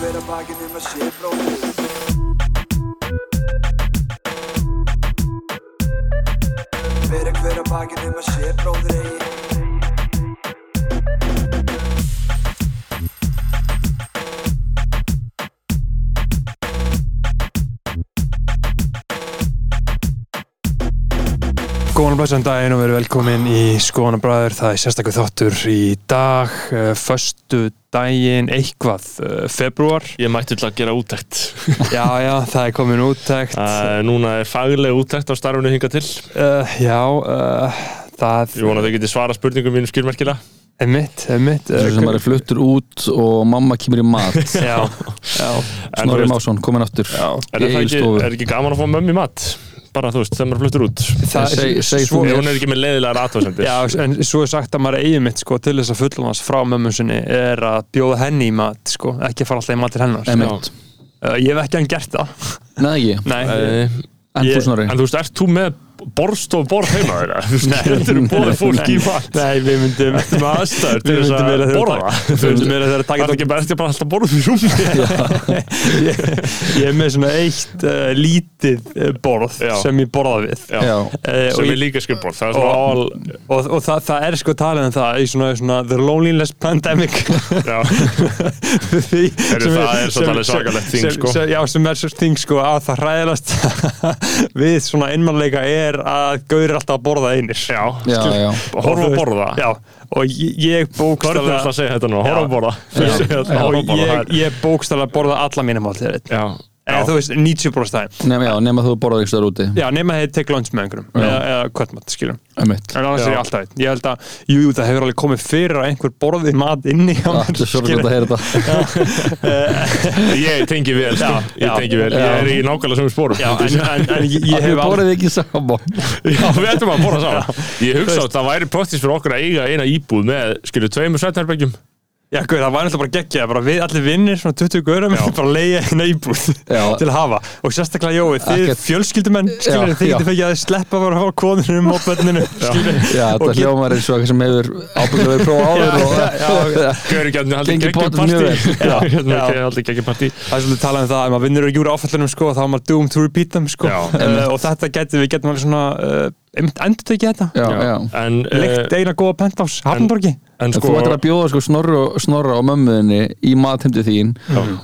hver að bakinn um að sé bróðir Bera hver að bakinn um að sé bróðir eigi. Góðan og blessan daginn og verið velkomin í Skoðanabræður. Það er sérstaklega þáttur í dag, uh, föstu daginn, eitthvað, uh, februar. Ég mætti til að gera úttækt Já, já, það er komin úttækt. uh, Núna er fagleg úttækt á starfinu hinga til Uh, já, uh, það Ég vona að þau geti svara spurningum mínum skilmerkilega er mitt, er mitt. Þessu sem bara fluttur út og mamma kemur í mat Já, já, Snorri þú Másson, komin aftur já. er, ekki, er ekki gaman að fá mömmu í mat? Bara þú veist, þegar maður fluttur út. Það, Seg- seg svo, þú Ef hún er ekki með leiðilegar aðtöðsendir Já, en svo er sagt að maður eigi mitt sko til þess að fullumast frá mömmu sinni er að bjóða henni í mat sko, ekki að fara alltaf í mat til hennar. Einmitt. Uh, ég hef ekki hann gert það. Nei, ekki? Nei, En En Ég- þú Snorri þú veist, ert þú með borstof borð heima þeirra? Þetta eru bóðið fólki í mat Nei, við myndum aðstæður til Við þess að borða? Við myndum meira þegar að Það taka er ekki bara, bara alltaf borðið í rúmi ég, ég er með svona eitt uh, lítið uh, borð Já. sem ég borða við Já. Uh, og, Sem er ég, líka er svona Og- all og, og það, það er sko talið um það í svona, svona the loneliness pandemic Því, Heyrðu, sem það er svolítið sem- svakalegt þing, sko. Já, sem er svo þing sko að það hræðilast við svona einmannleika er að gauðir alltaf að borða einir. Já, já, já. Horfa að borða. Já, og ég, er að nú? Horfa að borða. Og að ég, er- ég bókstaflega borða alla mína máltíðir Já, eða þú veist 90% daginn Nefna, já, nema þú borðað ekki stöður úti. Já, nema þeir tek lunch með einhverjum. Já. eða, eða kvöldmatt, skiljum Einmitt. En annars Já. er ég alltaf einn. Ég held að, jú, jú, það hefur alveg komið fyrir að einhver borði mat inni hjá mér, Það er svo gott að heyra þetta. Ég tengi vel, sko. Já, ég tengi vel, ég er í nákvæmlega sem spórum Já, en, en, en ég, ég Ég hef aldrei borðið ekki saman Já, við ættum að borða saman Ég hugsa að það væri praktísk fyrir okkur að eiga eina íbúð með, skilju, tveimur Já, guð, það var náttúrulega bara geggjað, bara við allir vinnir, svona 20 gaurum, Já. bara leiða hérna íbúð til að hafa. Og sérstaklega, Jói, þið Ekkert- fjölskyldumenn, skilur, Já, þið getið fengið að sleppa bara að hafa konunum og bönninu, skilur. Já, Og þetta hljómar eins og eitthvað sem hefur ábygglega verið prófa áður og Gauður ekki að Gengi geggjum partí hérna Það er svolítið talað um það, ef maður vinnur ekki úr áfællunum, sko, þá er maður doomed to repeat them, sko. Uh, og þetta getur, við getum alveg svona, uh, endur þau ekki þetta? Já, já En, Leikt uh, eina góða penthouse, Hafnborgi. En sko þú ættir að bjóða sko snorra og, snorra og mömmuðinni í matheimdi þín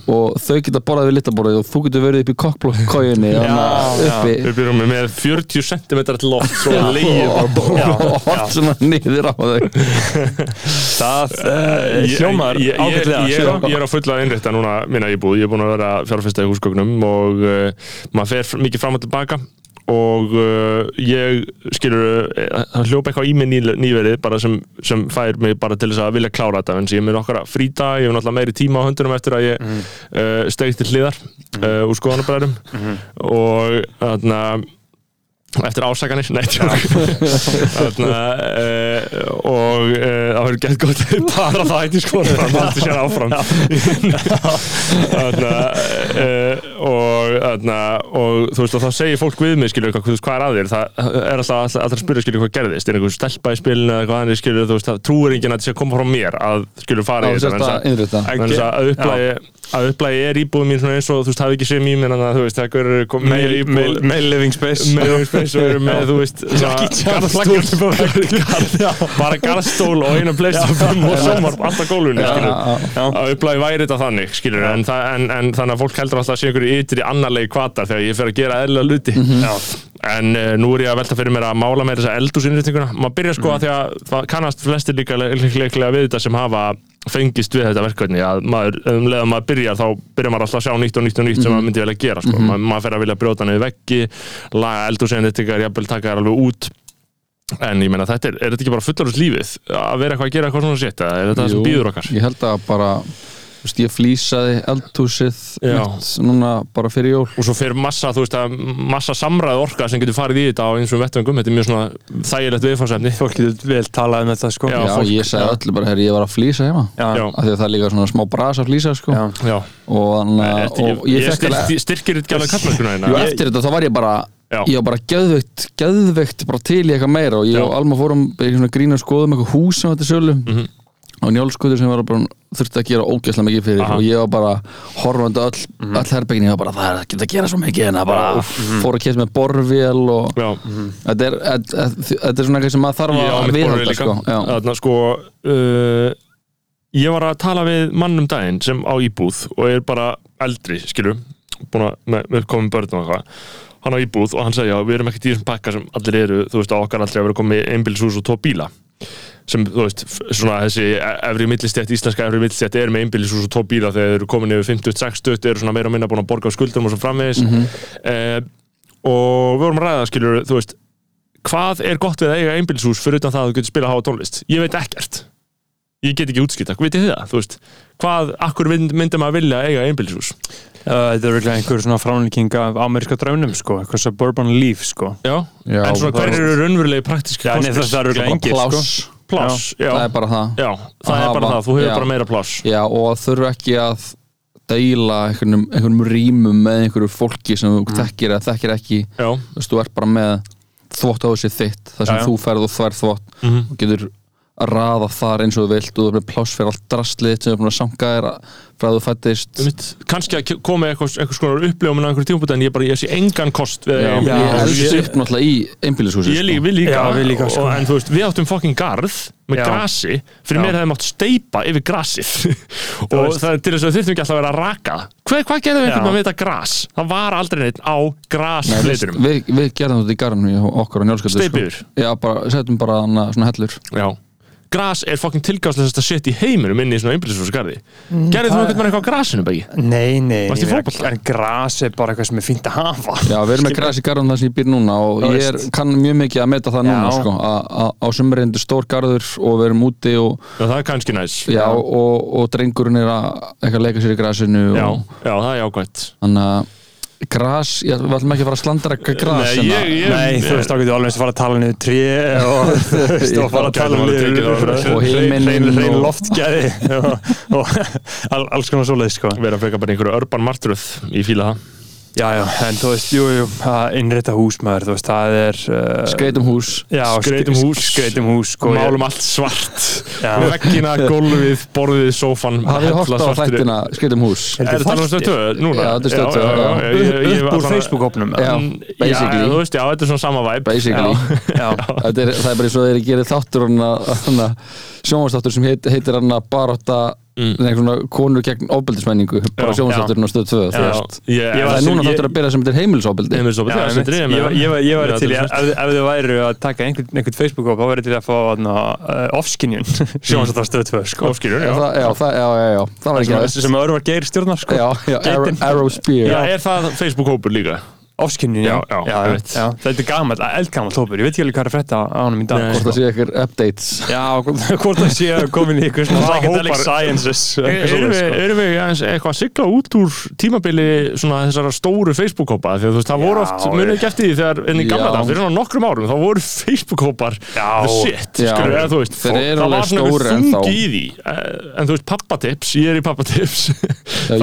og þau geta borðað við littaborðið og þú getur verið upp í kokkblokkkójunni Já, já. uppi Við byrjum með 40 cm loft Svo bóð og hort svona niður á þau. Það uh, hljómar ég, ég, ágætlega. ég, ég, er- ég er á fulla að innrétta núna minna íbúð, ég er búin að vera fjárfesta í húsgögnum og uh, maður fer mikið fram og tilbaka og uh, ég skilur það hljópa eitthvað í mig ný, nýverið bara sem, sem fær mig bara til þess að vilja klára þetta. En ég er með nokkara fríta, ég hef náttúrulega meiri tíma á höndunum eftir að ég mm. uh, steigst til hliðar uh, úr skoðanabræðum og þarna eftir tjók. Þarna uh, og uh, það verður gett gott bara það hætti sko það haldi sér áfram. Þarna uh, og þarna og þú veist og þá segir fólk við mig skilur hvað, hvað er að þér, það er alltaf að spyrja skilur hvað gerðist, er einhver stelpa í spilinu eða hvað hann er skilur, þú veist, það trúir enginn að þetta sé að koma frá mér að skilur fara í þetta að upplægi, að upplægi er íbúið mín svona eins og þú veist, hafi ekki séð mým en þannig að þú veist, það er komið með Mail, íbúið mail, mail living space. space og eru með, þú veist bara garðstól og eina playstation og sjómar alltaf gólunni skilur að upplægi væri þetta þannig skilur en, en, en þannig að fólk heldur alltaf að sé einhverju ytri annarlegi kvatar þegar ég fer að gera eðla luti en uh, nú er ég að velta fyrir mér að mála með þessa eldúsinnréttinguna maður byrja sko að því að það kannast flestir líka líklega við þetta sem hafa fengist við þetta verkefni að maður, um leið að maður byrjar þá byrjar maður alltaf að sjá nýtt og nýtt og nýtt sem maður myndi velja gera sko. Ma, maður fer að vilja brjóta niður veggi laga eldúsinnréttingar, jafnvel taka þær alveg út en ég meina þetta er, er þetta ekki bara fullorðs lífið að vera eitthvað að gera eitthvað svona sétt eða er þetta það sem Jú, býður okkar? Ég held að bara þú veist, ég flýsaði eldhúsið mitt núna bara fyrir jól og svo fyrir massa, þú veist að massa samræð orka sem getur farið í þetta á eins og vettvöngum þetta er mjög svona þægilegt viðfansefni Fólk getur vel talað um þetta, sko. Já, Já, fólk- ég sagði öllu bara, herri, ég var að flýsa heima Já. Af því að það er líka svona smá bras að flýsa sko. Já. Já, og, þannig að- ég ég styrkir þetta ekki alveg kallmennskuna Jú, hérna eftir þetta þá var ég bara Já. ég var bara geðveikt, geðveikt bara til í eitthvað meira og ég Já. og Alma fórum í svona grína skoðum eitthvað hús sem þetta sölu Mhm. Á njálskutur sem var bara þurfti að gera ógeðslega mikið fyrir Aha. og ég var bara horfandi öll, mm. öll herbyggin ég var bara það er að gera svo mikið en það bara fór að kemst með borvél og Já, þetta er, þetta, þetta er svona eitthvað sem maður þarf Já, að líka sko. Já. Þarna sko uh, Ég var að tala við mann um daginn sem á íbúð og er bara eldri, skilur búin að, með, með komið börn og eitthvað hann á íbúð og hann segja, við erum ekkert í þessum pakka sem allir eru, þú veist, á okkar aldrei að vera komið einbýlishús og tvo bíla sem, þú veist, svona þessi efri millistjætt, íslenska efri millistjætt er með einbýlishús og tvo bíla þegar þeir eru komin yfir 50-60 eru svona meira og minna búin að borga á skuldum og svo framvegis. Eh, og við vorum að ræða, skilur, þú veist hvað er gott við að eiga einbýlishús fyrir utan það að þú getur spila háa tónlist? Ég veit ekkert ég get ekki útskýrt, vitið þið það, þú veist hvað, akkur mynd, myndi maður vilja eiga einbýlishús? Uh, þetta er virkilega einhver svona framlíking af ameríska draunum sko, eitthvað suburban life sko. Já, Já, en svona það hver er- eru raunverulegi praktíski nei, það það er virkilega engir sko. Pláss, pláss, já, það er bara það. Já, það Að er bara það, þú hefur já. bara meira pláss. Já, og að þurfa ekki að deila einhvernum, einhvernum rýmum með einhverju fólki sem þú þekkir eða þekkir ekki. Já, þú veist, þú ert bara með þvótt á þessi þitt þar sem Já, já. þú ferð og þvær þvótt Mhm. og getur að raða þar eins og þú vilt og þú er með pláss fyrir allt drastlið sem er búin að sanga þér frá að þú fættist Mitt, kannski að koma eitthvað, eitthvað skonar upplifum en einhverjum tímpúti en ég bara, ég sé engan kost við Já, ég einbýlishús. elst upp náttúrulega í einbýlishúsi Ég líka, við líka, Já, við líka, sko. og, en þú veist, við áttum fucking garð með Já. grasi, fyrir Já. mér hefði mátt steipa yfir grasið og veist. það er til þess að þurftum ekki alltaf að vera að raka hvað, hvað gerðum við einhvern veginn með þetta gras? Það var aldrei neitt á Nei, við, við, við gerðum þetta í garðinu hjá okkur á njálsköldu yfir? Já, bara, settum bara hana, svona hellur Já Gras er fucking tilgáðslega shit í heiminum inni í svona einbýlisfúsgarði Mm, Gerðið þú einhvern veginn eitthvað á grasinu, Beggi? Nei, nei, en gras er bara eitthvað sem er fínt að hafa. Já, við erum með græs í garðum þar sem ég býr núna og ég er, kann mjög mikið að meta það núna Já. sko, að- að á sumrindu stór garður og við erum úti og, Já, það er kannski næs. Já, og, og drengurinn er að eitthvað leika sér í grasinu já, og já, það er jákvæmt þannig að gras, ég við ætlum ekki að fara að slandra gras Nei, ég, ég, Nei, þú veist, þá getur alveg eins að fara að tala niður tré og þú veist, og fara að tala alveg niður og himinninn hrein, loftgæði og, og all, alls konar svoleið, sko. Vera frekar bara einhverju urban martruð í fíla það Já, já, en þú veist, jú, jú, að innrétta húsmaður, þú veist, það er uh, skreitum hús. Já, Skreytum hús. Skreitum hús, sko Málum allt svart. Já. Veggina, gólfið, borðið, sófan hafið hort hella á svartri- þættina skreitum hús? Er þetta alveg stöð 2 núna? Já, þetta er Stöð tvö, já, já. já, ég- ég- ég- Upp úr Facebook-hópnum Já, basically. Já, þú veist, já, þetta er svona sama væp basically. Já, Þetta er, það er bara eins og þeir gerir þáttur hana, sjónvastáttur sem heit, heitir hann að baróta Mm. mm. svona konur gegn ofbeldismenningu bara Já. sjónvastátturinn á stöð 2 þú Já. veist. Ég Ég það var- er núna þáttur að byrja sem þetta er heimilisofbeldi Heimilisofbeldi, er ég, var- ég, var- ég var Já, til, er ef, ef þið væru að taka einhvern, einhvern Facebook-hóp, þá væri til að fá uh, off-skinjun, sjónast á stöð 2, sko. Óskilur, já, já það, já, það, já, já, já, það var ekki aðeins sem örvar geir stjórnar, sko. já, já, arrow, Spear Já, er það Facebook-hópur líka? Off-skinjun, Já, já. já, já. Þetta er gammal, eldgammal hópur, ég veit ekki alveg hvað er að frétta á honum í dag. Nei. sko. hvort það sé eitthvað updates Já, hvort það sé að komin í eitthvað svona psychedelic sciences. eitthvað Erum við, erum við aðeins eitthvað að sigla út úr tímabili svona þessara stóru Facebook-hópa því að þú veist, það voru oft, munið ekki eftir því þegar en í gamla dag, fyrir svona nokkrum árum þá voru Facebook-hópar Já. the shit, Já. skurðu, eða þú veist Þeir eru það alveg var svona ennþá. þungi í því Eh, en þú veist, pappatips, ég er í pappatips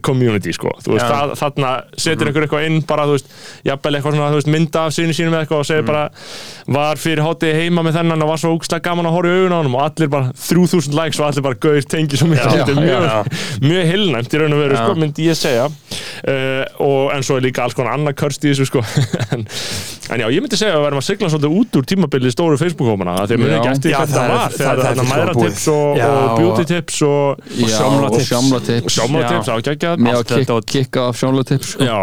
Er community sko, þú veist, það, þarna setur einhver eitthvað inn bara, þú veist, jafnvel eitthvað svona, þú veist, mynda af sinni sínum eitthvað og segir bara, var fyrir hátið heima með þennan og var svo úkslega gaman að horfa í augun á honum. Og allir bara 3000 likes og allir bara gauðir tengi svo mikið, þetta er mjög, mjög heilnæmt í raun og veru, sko, myndi ég segja. Uh, og en svo er líka alls konar annað körst í þessu sko. En, en já, ég myndi segja að við verðum að sigla svolítið út úr tímabili stóru Facebook-hómana, þegar Já. ekki eftir hvað það var, þegar það er mæðratips búið. og, Já, og og- beauty-tips og Að kik- kikka af sjómlatips sko. Já,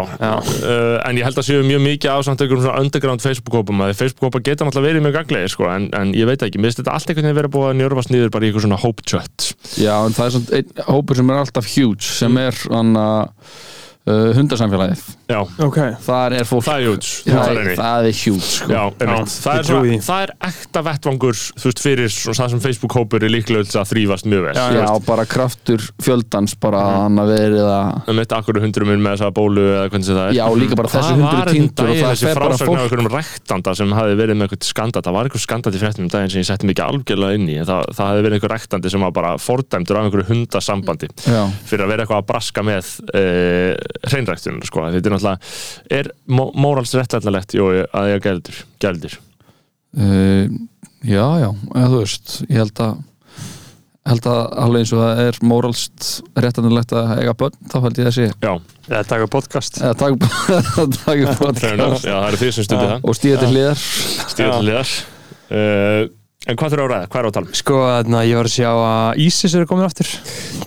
Uh, en ég held að séu mjög mikið á samt einhverjum svona underground Facebook-hópum að Facebook-hópa geta náttúrulega verið mjög ganglegir sko, en, en ég veit ekki, mér finnst þetta allt einhvern veginn verið búið að njörfast niður bara í eitthvað svona hope chat. Já, en það er svona einn hópur sem er alltaf huge sem er hann uh, hundasamfélagið Já, Ok. þar er fólk það er huge. Það, það er, það er huge sko. Já. Já, það, er það er ekta vettvangur þú veist, fyrir það sem Facebook-hópur er líklega að þrýfast mjög vel Já, Já, bara kraftur fjöldans bara hann að verið að um þetta akkur hundurum minn með þessa bólu eða hvernig sem það er. Já, líka bara þessi hundur var er þetta týndur og daginn, það þessi frásögn af fólk einhverjum rektanda sem hafi verið með eitthvað skandal það var eitthvað skandal í fréttum um daginn sem ég setti mikið algjörlega inn í en það, það hafi verið einhver rektandi sem var bara fordæmdur af einhverju hundasambandi Að að náttúrulega er mórals réttlætlalegt að ég gældur, gældur. Uh, já, já, eða þú veist ég held að held að alveg eins og það er móralst réttanulegt að eiga börn þá held ég þessi Já, eða taka podcast. Eða taka taka podcast. Já, það eru þið sem stundið það. Og stíða til hliðar. Stíða til liðar uh, En hvað þurfa að ræða? Hvað er á að tala? Um? sko, þarna, ég var að sjá að ISIS eru komin aftur.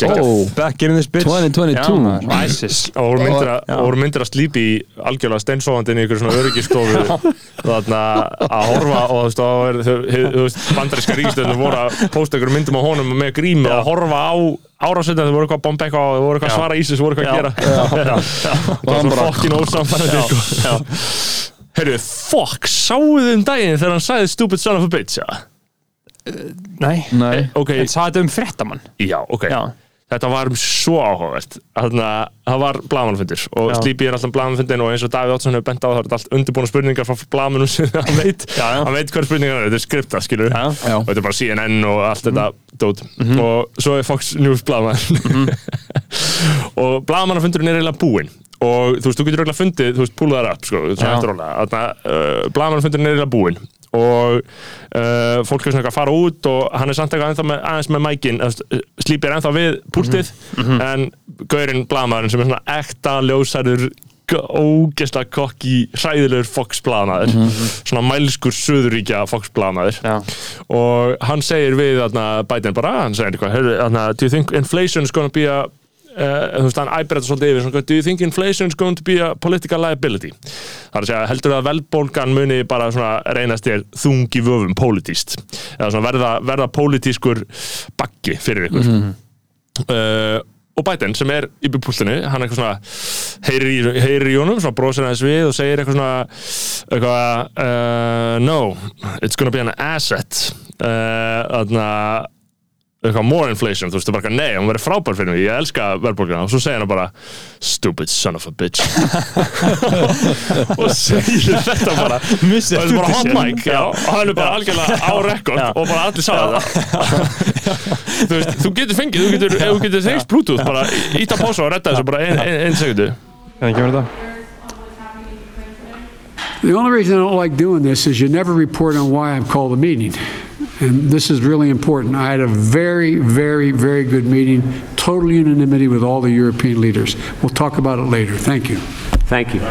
Ó, back in this bitch. 2022. Já, maður, ISIS. Og voru myndir Já. voru myndir að slípi í algjörlega steinsofandinn í ykkur svona öryggistofu þarna að horfa og þú veist, bandaríska ríkistöðinu voru að posta ykkur myndum á honum með grími og horfa á árásönda þau voru eitthvað að bomba eitthvað þau voru eitthvað að svara ísis, þau voru eitthvað að gera. Það var fokkin ósamfærandi sko. Heyrðu, fokk, sáuðu um daginn þegar hann sagði stupid son of a bitch ja? Nei, Nei, Ok, en sagði þetta um frettamann já, ok. Já, Þetta var svo áhugavert. Þannig að það var blamanfundir og Já. Sleepy er alltaf blamanfundin og eins og Davíð Ótsson hefur bent á það er þetta allt undirbúna spurningar frá blamanum sem hann veit, hann veit hver spurningar er, þetta er skripta skilur Já. Og þetta er bara CNN og allt þetta dót. Og svo er Fox News blaman og blamanafundurinn er eiginlega búinn. Og þú veist, þú getur eiginlega fundið, þú veist, púla þar upp sko, Já. svona eftir rólega, þannig að uh, blamanafundurinn er eiginlega búinn og uh, fólk er svona að fara út og hann er samt eitthvað aðeins með mækin slípir ennþá við púltið en gaurinn blaðmaðurinn sem er svona ekta ljósærður ógesla kokki, hræðilegur Fox blaðmaður, svona mælskur söðuríkja Fox blaðmaður já, og hann segir við þarna Biden bara, hann segir eitthvað "Heyrðu, þarna, do you think inflation is to be a Uh, þú veist, hann æbreyta svolítið yfir svona, do you think inflation is going to be a political liability? Það er að segja, heldur að velbólgan muni bara svona reynast þér þungi vöfum pólitíst eða svona verða, verða pólitískur baggi fyrir ykkur? Uh, og Biden sem er í byrjpúltinu, hann eitthvað svona heyrir í, heyrir í honum, svona bróðsir aðeins við og segir eitthvað svona eitthvað, uh, no it's gonna be an asset. Uh, þarna eitthvað more inflation, þú veist, það er bara eitthvað, nei, hún verður frábær fyrir mig, ég elska verðbólguna. Og svo segir hann bara, stupid son of a bitch. Og segir þetta bara. Og þetta er bara hot mic já, og hann er bara algjörlega á rekord og bara allir sá þetta þú veist, þú getur fengið, þú getur, ef þú getur þegst bluetooth, bara íta pása og redda þessu bara ein, ein, ein segundu Hvernig kemur þetta? The only reason I don't like doing this is you never report on why I've called a meeting. And this is really important. I had a very, very, very good meeting, total unanimity with all the European leaders. We'll talk about it later. Thank you. Thank you. Why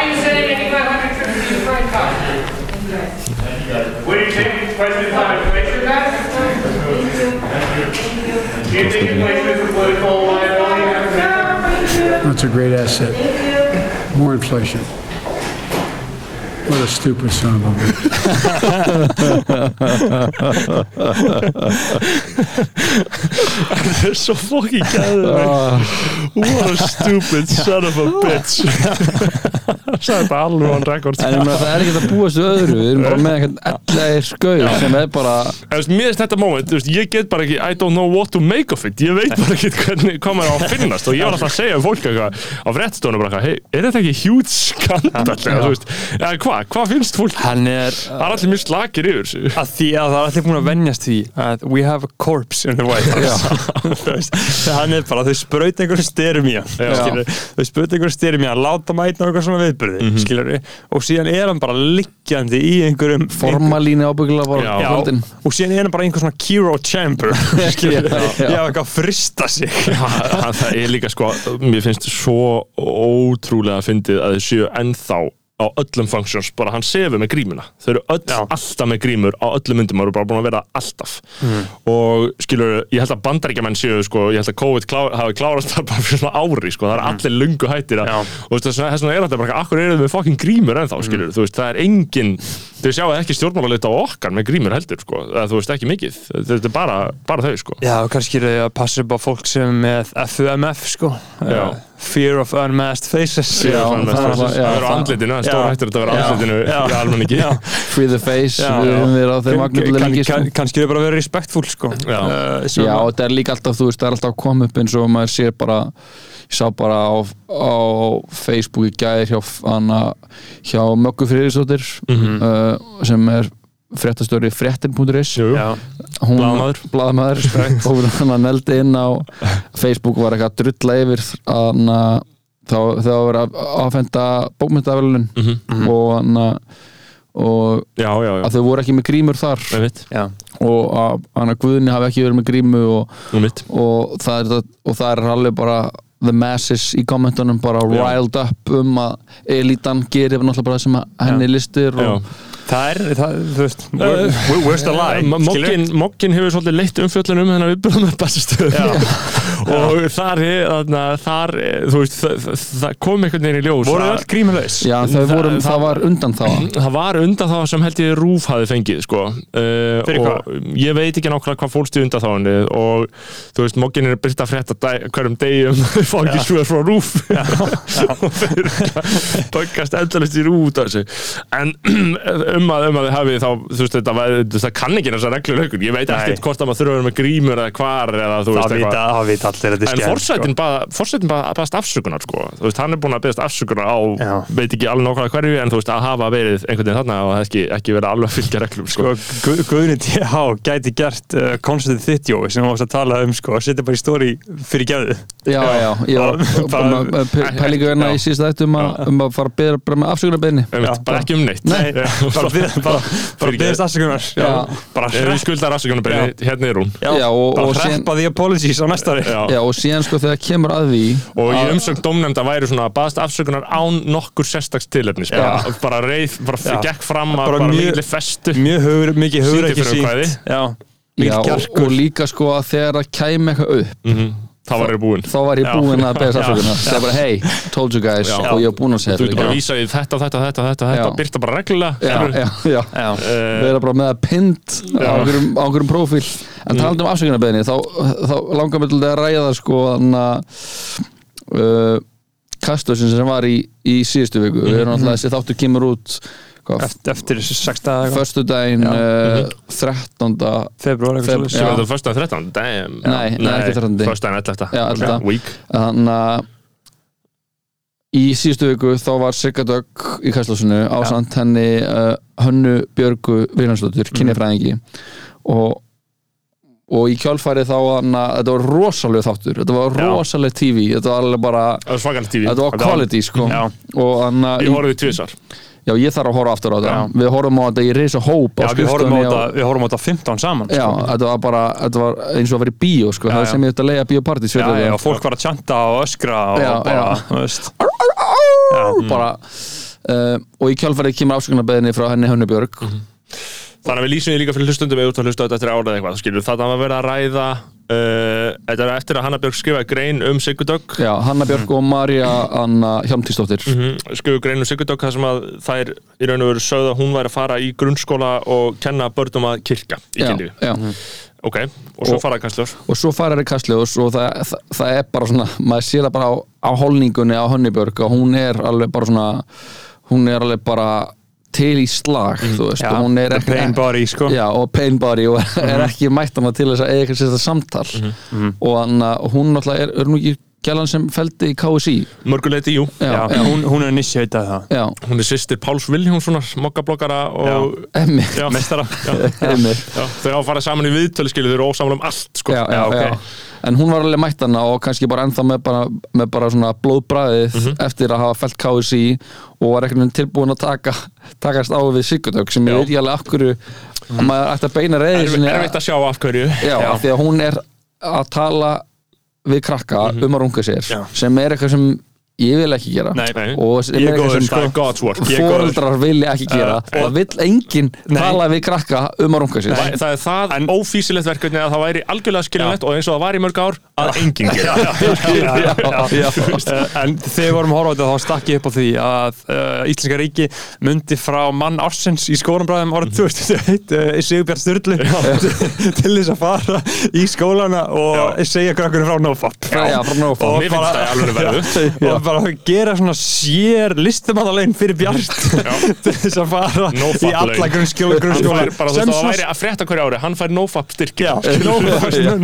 are you saying anybody hundred fifty feet of front car? What do you think President on inflation back? Do you think inflation is a political liability? That's a great asset. More inflation. What a stupid son of a bitch. það er svo fokkin gæður what a stupid son of a bitch. Það sagði þetta alveg on record. En ég meina það er ekki að búast við öðru. Við erum bara með einhvern ellegir skauð sem er bara mér finnst þetta moment, ég get bara ekki I don't know what to make of it, ég veit bara ekki hvernig hvað maður á að finnast. Og ég var alltaf að segja um fólk eitthvað á fréttstónu bara eitthvað, hey, er þetta ekki huge skandal, eða þú eða hvað, hvað finnst fólk, Hann er það er allir mjög slakir yfir þessu. að því að það er allir búin að venjast því að we have a corpse in the White House. Hann er bara, þau spraut einhverjum styrum í hann þau spraut einhverjum styrum í hann láta mæta á eitthvað svona viðbyrði Mhm. skilur, og síðan er hann bara liggjandi í einhverjum formalínu ábyggilega bara kvöldin. og síðan er hann bara einhver svona Kiro Chamber skilur, Já, já. ég hef eitthvað að frista sig það, það á öllum functions, bara hann sefur með grímuna. Þau eru öll Já. alltaf með grímur á öllum myndum og eru bara búin að vera alltaf. Mhm. og skilur, ég held að bandaríkjamenn séu sko, ég held að COVID klá, hafi klárast þar bara fyrir svona ári, sko, það er allir lungu hættir að, og þú veist, þess vegna er þetta bara, akkur eru þau með fucking grímur ennþá, skilur, þú veist, það er engin þau sjáu ekki stjórnmálalit á okkar með grímur heldur, sko, eða, þú veist, ekki mikið. Þetta er bara, bara þau, sko. Já, er Fear of Unmasked Faces Já, það, það- það, það er það- andlitinu, það er Já. stóra hættur að það vera á Já. andlitinu í almenningi free the face Já, við höfum verið á þeim sko. kannski eru bara að vera respektfúl sko Já. Uh, Já, og þetta er líka alltaf, þú veist, það er alltaf koma upp eins og maður sér bara, ég sá bara á, á Facebook í gæðir hjá, hjá Möggu Friðriksdóttir uh, sem er fréttastöri fréttin.is hún, blaðamaður. Og hann neldi inn á Facebook var eitthvað að drulla yfir hana, þá þá var að áfenda bókmyndavelun Mhm. og hann að og já, já, já, að þau voru ekki með grímur þar. Og að að Guðni hafi ekki verið með grímu og, og, það er, það- og það er alveg bara the masses í kommentunum bara Já. riled up um að elitan gerir náttúrulega bara það sem að henni listir Já. og, það er, það, þú veist Where's the lie? Ma- Mokkin, Mokkin hefur svolítið leitt umfjöllun um þennan viðbjörðum með basistöðum og þar, þarna, þar er, þú veist, það, það- kom einhvern veginn í ljós Voru að- öll þau Það- voru, það, það- var undan þá. Það var undan þá sem held ég Rúf hafi fengið sko. uh, Fyrir og ég veit ekki nákvæmlega hvað fólst í undan þá og þú veist, Mokkin er byrta frétta dæ, hverjum um fá ekki svöð frá Rúf. Og þeir böggast endalist í Rúf út af þessu. En um að, um að þið hafi þá, þú veist, þetta, var- þú veist, það kann ekki þessar reglur haukur, ég veit ekkert hvort að maður þurfa að vera með grímur eða hvar eða þú veist eitthvað. það vita allir að þetta er En skemmt, fórsetin bað, fórsetin bað, baðast afsökunar sko. Þú veist, hann er búin að beðast afsökunar á Já. veit ekki alveg nákvæmlega hverju en þú veist, að hafa verið einhvern veginn þarna og ekki, ekki verið alveg að fylgja reglum sko. sko, Gu- Guðni T.H. gæti gert uh, konceptið þitt jói sem við varst að bara beðist afsökunar bara skuldar afsökunar hérna er hún. Bara hreppa því apologies á næsta ári. Og síðan sko þegar kemur að því og í umsögn dómnefnda væri svona baðast afsökunar án nokkur sérstaks tilefnis. Bara, bara reið, bara Já. gekk fram að Bara bara mjög- mikli festu. mikið Sýndi ekki sínt. mikið og, líka sko að þegar það kæmi eitthvað upp Mhm. Þá var ég búinn. Þá var ég búinn að beða Já. afsökunar segja bara hey, told you guys Já. og ég var búinn að segja þú ert bara að vísa í þetta, þetta, þetta, þetta, þetta byrta bara reglulega Eh, vera bara með að pind á einhverjum, á prófíl. En talandi um afsökunarbeðinni þá, þá langar mér til að ræða sko þannig að uh, kastöðsinn sem var í, í síðustu viku. Við erum alltaf þessi þáttur kemur út eftir, eftir sexta eða eitthvað. förstu daginn uh, 13. februar Feb- er fyrsta 13 damn. Nei, nei, ekki 13. fyrsta en 11 Já, 11. week. Þannig að í síðustu viku þá var Sigga Dögg í kastlásinu ásand henni uh, Hönnu Björgu Viljánsdóttur, kynjafræðingi. Og og í kjálfæri þá hann að þetta var rosalega þáttur, þetta var rosalega TV þetta var alveg bara, þetta var quality sko. Já. og hann að, ég horfði tvisar já ég þarf að horfa aftur á þetta. Við horfum á þetta í risa hóp já, við horfum á þetta við horfum á þetta 15 saman já, sko. þetta var bara, þetta var eins og að vera í bíó sko, Já, það já. sem ég þetta leiða bíópartís já, já, og fólk var að tjanta og öskra og Já, bara, veist. Bara uh, og í kjálfærið kemur afsökunarbeðinni frá henni Hönnu Björg þannig að við lýsum því líka fyrir hlustundum eða út að hlusta á þetta eftir árað eitthvað skilur það var verið að ræða uh, þetta er eftir að Hanna Björg skrifaði grein um Sigurdögg. Já, Hanna Björg og Marja Anna Hjálmtísdóttir skrifaði grein um Sigurdögg þar sem að þær í raun og veru sögðu að hún væri að fara í grunnskóla og kenna börnum að kirkja í já, kynlífi já. ok, og svo faraði kannski og svo fara þeir í kastljós og það, það, það er bara svona, maður sér það bara á, á holningunni á Hönnu Björg og hún er alveg bara svona hún er alveg bara til í slag þú veist, já, og hún er ekki pain body sko. Já, og pain body og er ekki mætt hana til þess að eiga eitthvað sér samtal. Og, hann, og hún náttúrulega er, er nú ekki gælan sem feldi í KSI mörguleiti, jú. Já, já, já, hún, hún er nissi heitað það. Já, hún er sýstir Páls Viljónssonar mokkablokkara og mestara þau hafa farið saman í viðtölu skilu, þau eru ósamlega um allt sko. já, já, ok. já. En hún var alveg mætt hana og kannski bara ennþá með bara, með bara svona blóðbræðið Mhm. eftir að hafa felt KSI og var veginn tilbúin að taka takast á við Sigurdök sem Já. veit ekki alveg akkur að maður ætti að beina reyði Erfitt erfitt að sjá af hverju já, af því að hún er að tala við krakka Mhm. um að runga sér Já. sem er eitthvað sem ég vil ekki gera. Nei. Nei. og fóreldrar vilja ekki gera. Og það vill enginn Nei. tala við krakka um að runga sér Það, það er það En- ófísilegt verkefni að það væri algjörlega skiljulegt og eins og það var í mörg ár að enginn gera Uh, en þegar við vorum að horfa á þetta þá stakk ég upp á því að uh, Íslenska ríki myndi frá mann ársins í skólambræðum árið 2001 uh, Sigurbjörn Sturlu til þess að fara í skólana og segja krakkurinn frá NoFap og Mér bara gera svona sér listamannalegin fyrir Bjart til þess að fara NoFap í alla grunnskjóla hann grunnskóla. fær bara þú veist það væri að frétta hverju ári hann fær nofap styrk Já,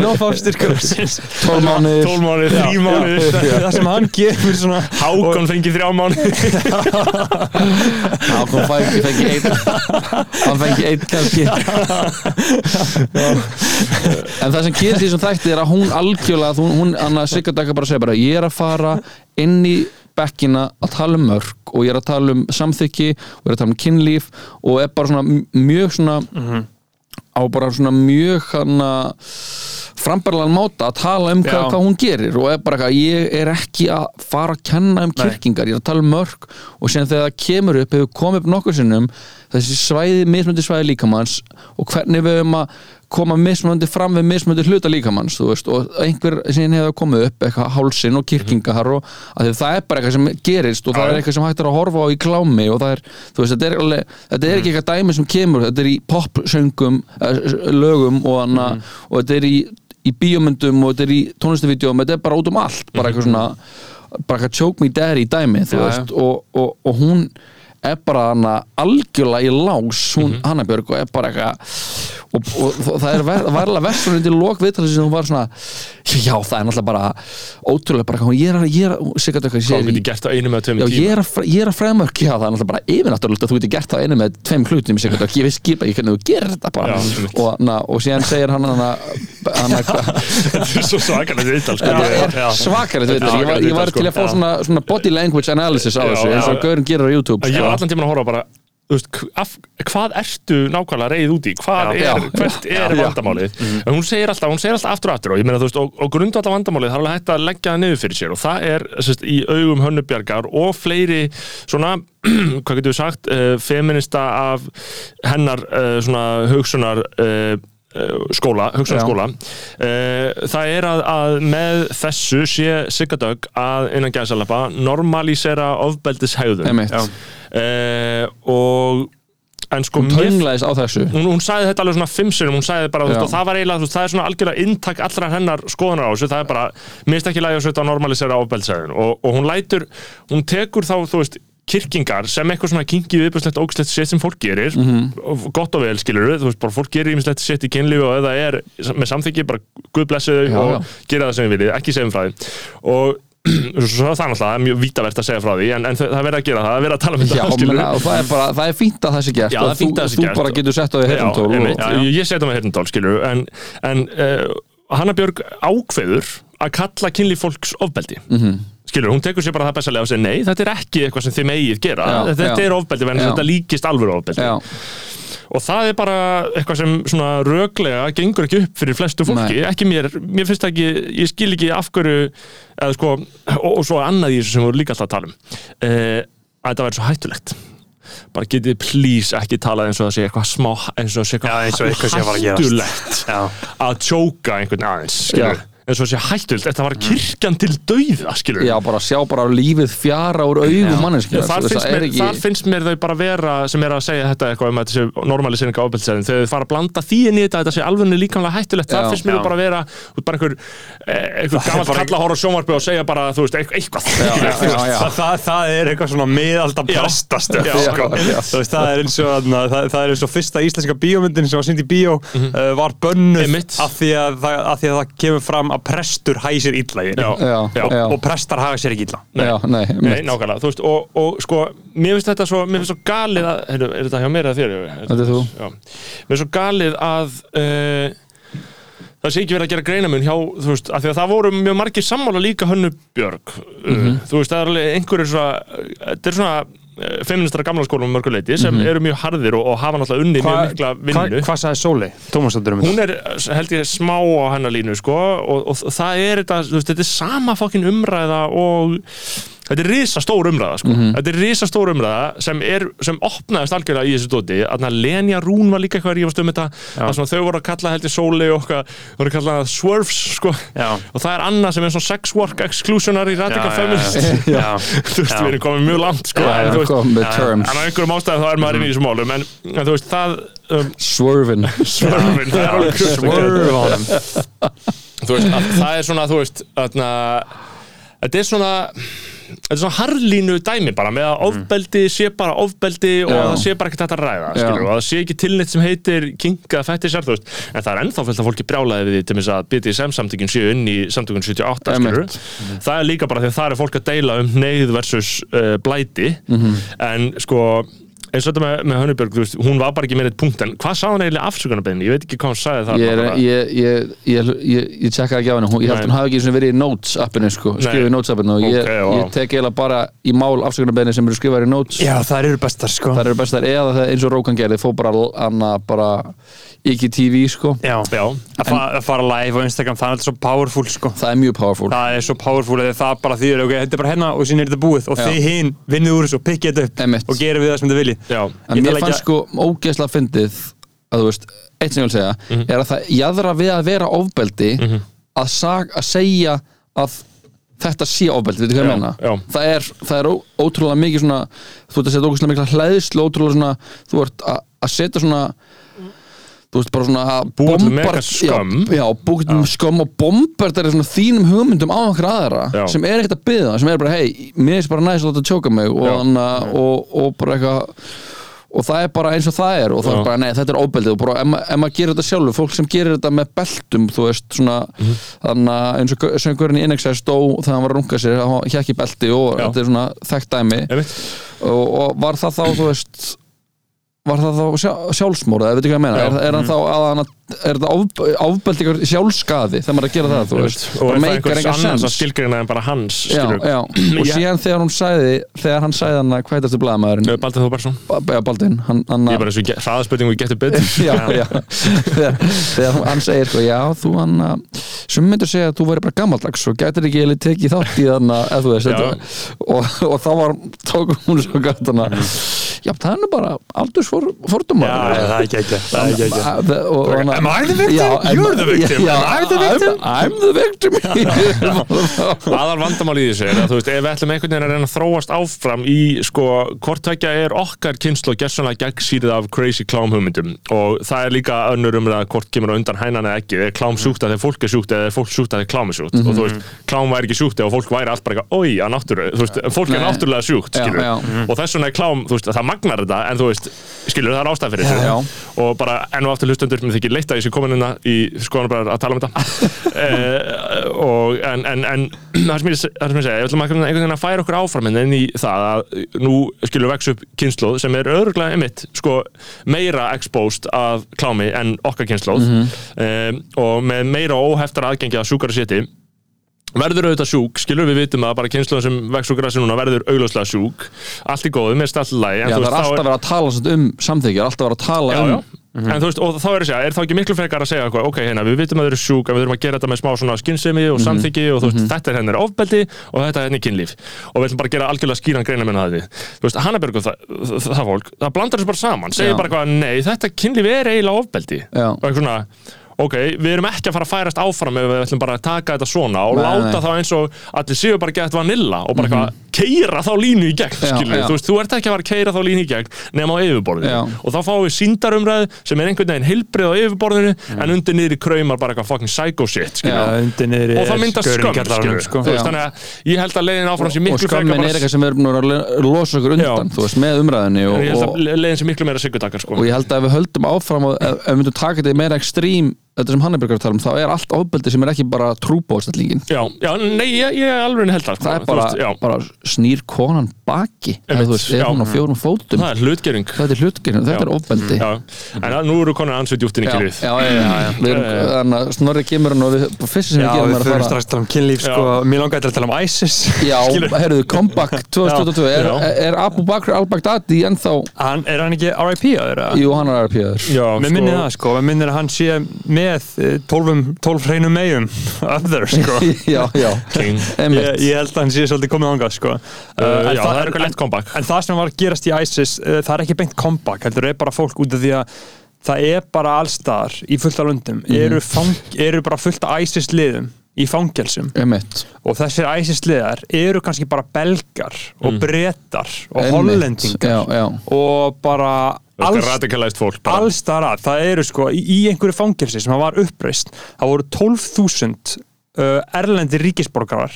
NoFap ársins. 12 mánuðir. 12 mánuðir, 3 Já, mánuðir. Það sem hann gefur svona Hákon fengi 3 mánuðir Hákon fengi, fengi einn hann fengi einn kannski. En það sem gerist í þessum þætti er að hún algjörlega hún, hún Anna Sigurdakka bara segir bara ég er að fara inn í bekkina að tala um mörg og ég er að tala um samþykki og ég er að tala um kynlíf og er bara svona mjög svona á bara svona mjög hana frambærlegan máta að tala um hvað, hvað hún gerir og er bara eitthvað, ég er ekki að fara að kenna um kirkingar, ég er að tala um mörg og síðan þegar það kemur upp, hefur komið upp nokkur sinnum þessi svæði, mismöndi svæði líkamanns og hvernig við höfum að koma mismöndi fram við mismöndi hluta líkamanns veist, og einhver síðan hefur komið upp eitthvað hálsin og kirkingar og það er bara eitthvað sem gerist og það er eitthvað sem hægt er að horfa á í klámi og það er, þú veist, þetta er, alveg, þetta er ekki eitthvað dæmi sem kemur, þetta er í popsöngum eh, lögum og, hana, og þetta er í, í bíómyndum og þetta er í tónlistavídeóum, þetta er bara út um allt bara eitthvað svona, bara eitthvað choke me daddy dæmi, þú veist, og, og, og hún er bara hana algjörlega í lás, hún Mhm. Hanna Björg og er bara eitthvað og, og, það er ver- varlega verðsvonið til lok viðtalið sem hún var svona já, það er náttúrulega bara ótrúlega bara, hún, ég er að, ég er að, fremörk, já, það er náttúrulega bara yfirnáttúrulegt að þú getur gert það einu með tveim og ég veist skipa ekki hvernig þú gerir þetta bara Já, og, na, og síðan segir hann hann Þetta er svo svakalegt viðtal sko. það Ég- er svakalegt við Þetta er þetta ég, var- til að fá viðtal, sko. svona, body language analysis á þessu eins og. Gaurin gerir á YouTube Ég var allan tíman að horfa bara veist, af, hvað ertu nákvæmlega reyð út í hvað Já. er, Já. hvert er Já. vandamálið en hún segir alltaf, hún segir alltaf aftur og aftur og meina veist, og, og grundvallar vandamálið það er alveg hægt að leggja það niður fyrir sér og það er sérst, í augum hönnubjargar og fleiri svona, hvað getur við sagt uh, feminista af hennar uh, svona hugsunar uh, skóla, hugsunarskóla. Uh, það er að, að með þessu sé Sigardögg að innan gæðsalapa normalísera ofbeldishægðun Einmitt. uh, og en sko hún tönglaðist á þessu. Hún, hún sagði þetta alveg svona fimm sinum hún sagði bara, þú veist, það var eiginlega, þú veist, það er svona algjörlega inntak allra hennar skoðunar á þessu, það er bara minnst ekki lægi að normalisera ofbeldshæðun og, og hún lætur, hún tekur þá, þú veist kirkingar sem eitthvað svona kingi viðbjörnslegt ógislegt sétt sem fólk gerir Mhm. og gott og vel skilur þú veist bara fólk gerir ímislegt sétt í kynlífi og það er með samþykki bara guð blessi þau og já. gera það sem við viljið, ekki segjum frá því og svo það náttúrulega það er mjög vítavert að segja frá því en, en það er verið að gera það, það er verið að tala um þetta það er bara, það er fínt að það sé gert Já, og að sé þú, gert. þú bara getur sett á því og, ég, ég setja mig heyrnatól, skilur en, en uh, Hanna Björg ákveður að kalla kynlíf fólks ofbeldi Mhm. Skilur, hún tekur sér bara það bestalega og segir nei, þetta er ekki eitthvað sem þið megið gera. Já, þetta já. er ofbeldi, en þetta líkist alvöru ofbeldi. Já, og það er bara eitthvað sem svona röglega gengur ekki upp fyrir flestu fólki, Nei. ekki mér mér finnst ekki, ég skil ekki af hverju eða sko, og, og svo annað í þessu sem við vorum líka alltaf að tala um uh, að þetta væri svo hættulegt. Bara getið please ekki talað eins og það sé eitthvað smá eins og það sé Já, eins og eitthvað hættulegt Já. að tjóka einhvern aðeins skilur, eins og það sé hættulegt, þetta var kirkjan til dauða skilur já, bara sjá bara lífið fjara úr augum manneskja þar, mér, þar finnst mér þau bara vera sem er að segja þetta eitthvað um að þetta sé normalisering á ofbeldisæðin þegar þau fara að blanda því inn í þetta að þetta sé alveg líkamlega hættulegt þar Já. finnst mér þau Já. bara vera út bara einhver, eh, einhver er gammalt bara- kalla horf á sjónvarpi og segja bara þú veist eitthvað, eitthvað já, já. Það, það, það er eitthvað svona miðalda Já. prestastöf Já, sko. já. Þú veist, það er eins og þarna, það, það er eins og fyrsta íslenska bíómyndin sem var sýnd í bíó því, að, því prestur hæsir illa í já, og prestar hafa sér ekki illa. Já, nei, Nei, nákvæmlega, þú veist, og, og sko mér finnst þetta svo, mér finnst svo galið að er þetta hjá mér eða þér? Þetta er þú. Já, mér finnst svo galið að uh, það sé ekki verið að gera greinamun hjá, þú veist, af því að það voru mjög margir sammála líka hönnu Björg. Uh, þú veist, það er alveg einhverjir svona þetta er svona feministra gamla skólum mörguleiti sem eru mjög harðir og, og hafa náttúrulega unni mjög mikla hva, vinnu hvað sagði Sóli? Tómasdóttir um hún er held ég smá á hennar línu sko, og, og það er þetta, þú veist, þetta er sama fokkin umræða og þetta er risa stór umræða sko. þetta er risa stór umræða sem, er, sem opnaðist algjörlega í þessu dóti að Lenja Rún var líka eitthvað að rífast um þetta. Sem þau voru að kalla held ég Sóli og okkar, voru að kalla það Swerves sko. Og það er annað sem er svona sex work exclusionary radical feminist. Þú veist, við erum komið mjög langt sko, en, veist, en á einhverjum ástæðum þá er maður inn í þessum málum en, en þú veist, það um, Swerve á þeim þú veist, að, það er svona, þú veist þetta er svona þetta er svona harlínu dæmi bara með að ofbeldi sé bara ofbeldi og Já. það sé bara ekkert hægt að ræða skilur, og það sé ekki tilneitt sem heitir kinga fættisar, þú veist, en það er ennþá fullt af fólki brjálaði við því til þess að BDSM samtökin séu inn í samtökun 78, skilur það er líka bara því að það er fólk að deila um neyð versus uh, blæti. Mhm. en sko eins og þetta með, með Hönnubjörg, þú veist, hún var bara ekki með eitt punkt en hvað sá hann eiginlega afsökunarbeginni? Ég veit ekki hvað hann sagði það Ég, er, bara, ég, ég, ég, ég, ég tjekka ekki á henni. Hún- Ég held Nei. hún hafi ekki verið í notes appinu sko, skrifið í notes appinu og ég, Ok, vá. ég tek eiginlega bara í mál afsökunarbeginni sem eru skrifaðir í notes. Já, það eru bestar sko. Það eru bestar eða það eins og Rókan gerði fór bara anna bara ekki TV sko. Já, Já, að, fa að fara live á Instagram, það er alltaf svo powerful sko. Það er mjög powerful. Það er svo powerful eða það bara þýðir, ok, þetta er bara hérna og síðan er þetta búið. Og Já. þið hinn vinnið úr þessu og pikkið þetta upp og gerir við það sem þið viljið já, En mér fannst sko ógeðslega fyndið að þú veist, eitt sem ég vil segja Mhm. er að það jæðra við að vera ofbeldi að, sag, að segja að þetta sé ofbeldi, veitu hvað ég Já, meina já. það er, það er ó, ótrúlega mikið svona þú ert að setja ógeðslega mikla hlæðslu ótrúlega svona, þú ert að, að setja svona þú veist bara svona til bombard- mega skömm. já, já, búið til skömm og bombard er svona þínum hugmyndum á okkur aðra Já. sem er ekkert að byggja sem er bara, hei, mér er bara næst að láta tjóka mig og, hana, og, og bara eitthvað og það er bara eins og það er og það Já. er bara, nei, þetta er óbeldið og bara, ef, ma- ef maður gerir þetta sjálfur, fólk sem gerir þetta með beltum, þú veist, svona þannig að eins og söngurinn í Innexæð stó þegar hann var að runga sér, hann hjekk í belti og Já. þetta er svona þekkt dæmi og, og var það þá, þú veist var það þá sjá, sjálfsmóra eða veit ekki hvað ég meina, Já. er, er þá hann er of, ofbeldi ykkur sjálfskaði þegar maður er að gera það, veist? og er það annars að sens. skilgreina en bara hans já, já. og síðan þegar hún sagði þegar hann sagði hann að hvað Þóbarsson Já, Baldin, hann Ég er bara eins og hraðaspurningu getur betur. Já, já. þegar, hann segir sko, já, þú hann sem myndur segja að þú væri bara gammaldags og gætir ekki eða tekið þátt í þann og, og þá var tókum hún svo að já, það er nú bara aldursfordumar Já, það er ekki ekki Það Am I the victim? You're the victim. já, Am I the victim? I'm, the victim. Aðal vandamál í þessu er að þú veist, ef við ætlum einhvern veginn að reyna að þróast áfram í sko, hvort tvekja er okkar kynslu og gessanlega gegnsýrið af crazy klám hugmyndum. Og það er líka önnur um það hvort kemur á undan hænan eða ekki, er klám sjúkt að þegar fólk er sjúkt eða er fólk sjúkt að þegar klám er sjúkt og þú veist, klám væri ekki sjúkt eða fólk væri allt bara eitthvað, oi, að náttúru, þú veist, fólk er náttúrulega sjúkt, já. og þess vegna er klám, þú veist, það magnar þetta en þú veist, skilur það er ástæð fyrir þessu. Og bara enn og aftur hlustendur mér þykir leitt að ég sé komin hérna í skoðanabræðar að tala um þetta. Og en, en, en það sem ég, það sem ég segja, ég ætlum að einhvern veginn að færa okkur áfram hérna inn í það að nú skilur vex upp kynnslóð sem er örgulega einmitt sko meira exposed af klámi en okkar kynnslóð um, og með meira óheftar aðgengi að sjúkara séti verður auðvitað sjúk, skilur við vitum að bara kynnslóðin sem vex úr grassi núna verður augljóslega sjúk allt í góðu, mér stælt lægi Já, það er alltaf verið að tala um samþykja, alltaf verið að tala já, um já. En þú veist, og þá er þess að, er þá ekki miklu frekar að segja eitthvað, ok, hérna, við vitum að þau eru sjúk, við þurfum að gera þetta með smá svona skynsemi og samþyggi og veist, þetta er henni ofbeldi og þetta er henni kynlíf og við ætlum bara að gera algjörlega skýran greina með það. Þú veist, Hannabjörg og það, það, það fólk, það blandar þessu bara saman, segir Já. bara eitthvað, nei, þetta kynlíf er eiginlega ofbeldi. Og eitthvað svona, ok, við erum ekki að fara að færast áfram ef við ætlum bara að taka þetta svona og Nei, láta nei. þá eins og allir séu bara gett vanilla og bara eitthvað keira þá línu í gegn, Já, já. þú veist, þú ert ekki að fara að keira þá línu í gegn nema á yfirborðinu Já. og þá fáum við síndarumræðu sem er einhvern veginn heilbrið á yfirborðinu en undir niður í kraumar bara eitthvað fucking psycho shit og það myndast skömm sko. Veist, þannig að ég held að leiðin áfram sé og miklu frekar skömmin er eitthvað sem við erum nú að losa okkur undan, veist, með umræðinni og, ég held og, að leiðin sé miklu meira sigurtakar sko. og ég held að ef við höldum áfram og ef við myndum taka þetta í meira ekstrím þetta sem Hannibal er að tala um, þá er allt ofbeldi sem er ekki bara trúbóðstallingin já, já, nei, ég, ég alveg held það sko. það er Þú bara, veist, já. bara snýr konan baki eða þú veist, er já. hún á fjórum fótum það er hlutgering þetta er hlutgerinn, þetta Já. er ofbeldi já. en að, nú eru konar ansveit djúftin í já, kynlíf já, já, já, já. Við erum, þannig að Snorri kemur hann og við, fyrst sem Já, við gerum við er að fyrir fara strax að tala um kynlíf sko, mér langaði til að tala um ISIS Já, herruðu, comeback 2022 er, Já. er Abu Bakr al-Baghdadi ennþá, hann, Er hann ekki RIP á þeirra? jú, hann er RP-ður það með eh, 12, 12 hreinum megum öfður sko. Já, já, einmitt. Ég, held að hann sé svolítið komið ángað sko. Uh, en já, það er eitthvað lett comeback. En það sem var að gerast í ISIS, uh, það er ekki beint comeback, heldur er bara fólk út af því að það er bara allstaðar í fullt af löndum, eru, fang, eru bara fullt af ISIS liðum í fangelsum. Og þessir ISIS liðar eru kannski bara belgar og bretar og einmitt. Hollendingar Já, já, og bara alls, radikalæst fólk bara. allstaðar að. Það eru sko í, í einhverju fangelsi sem var uppreist það voru 12.000 uh, erlendi ríkisborgarar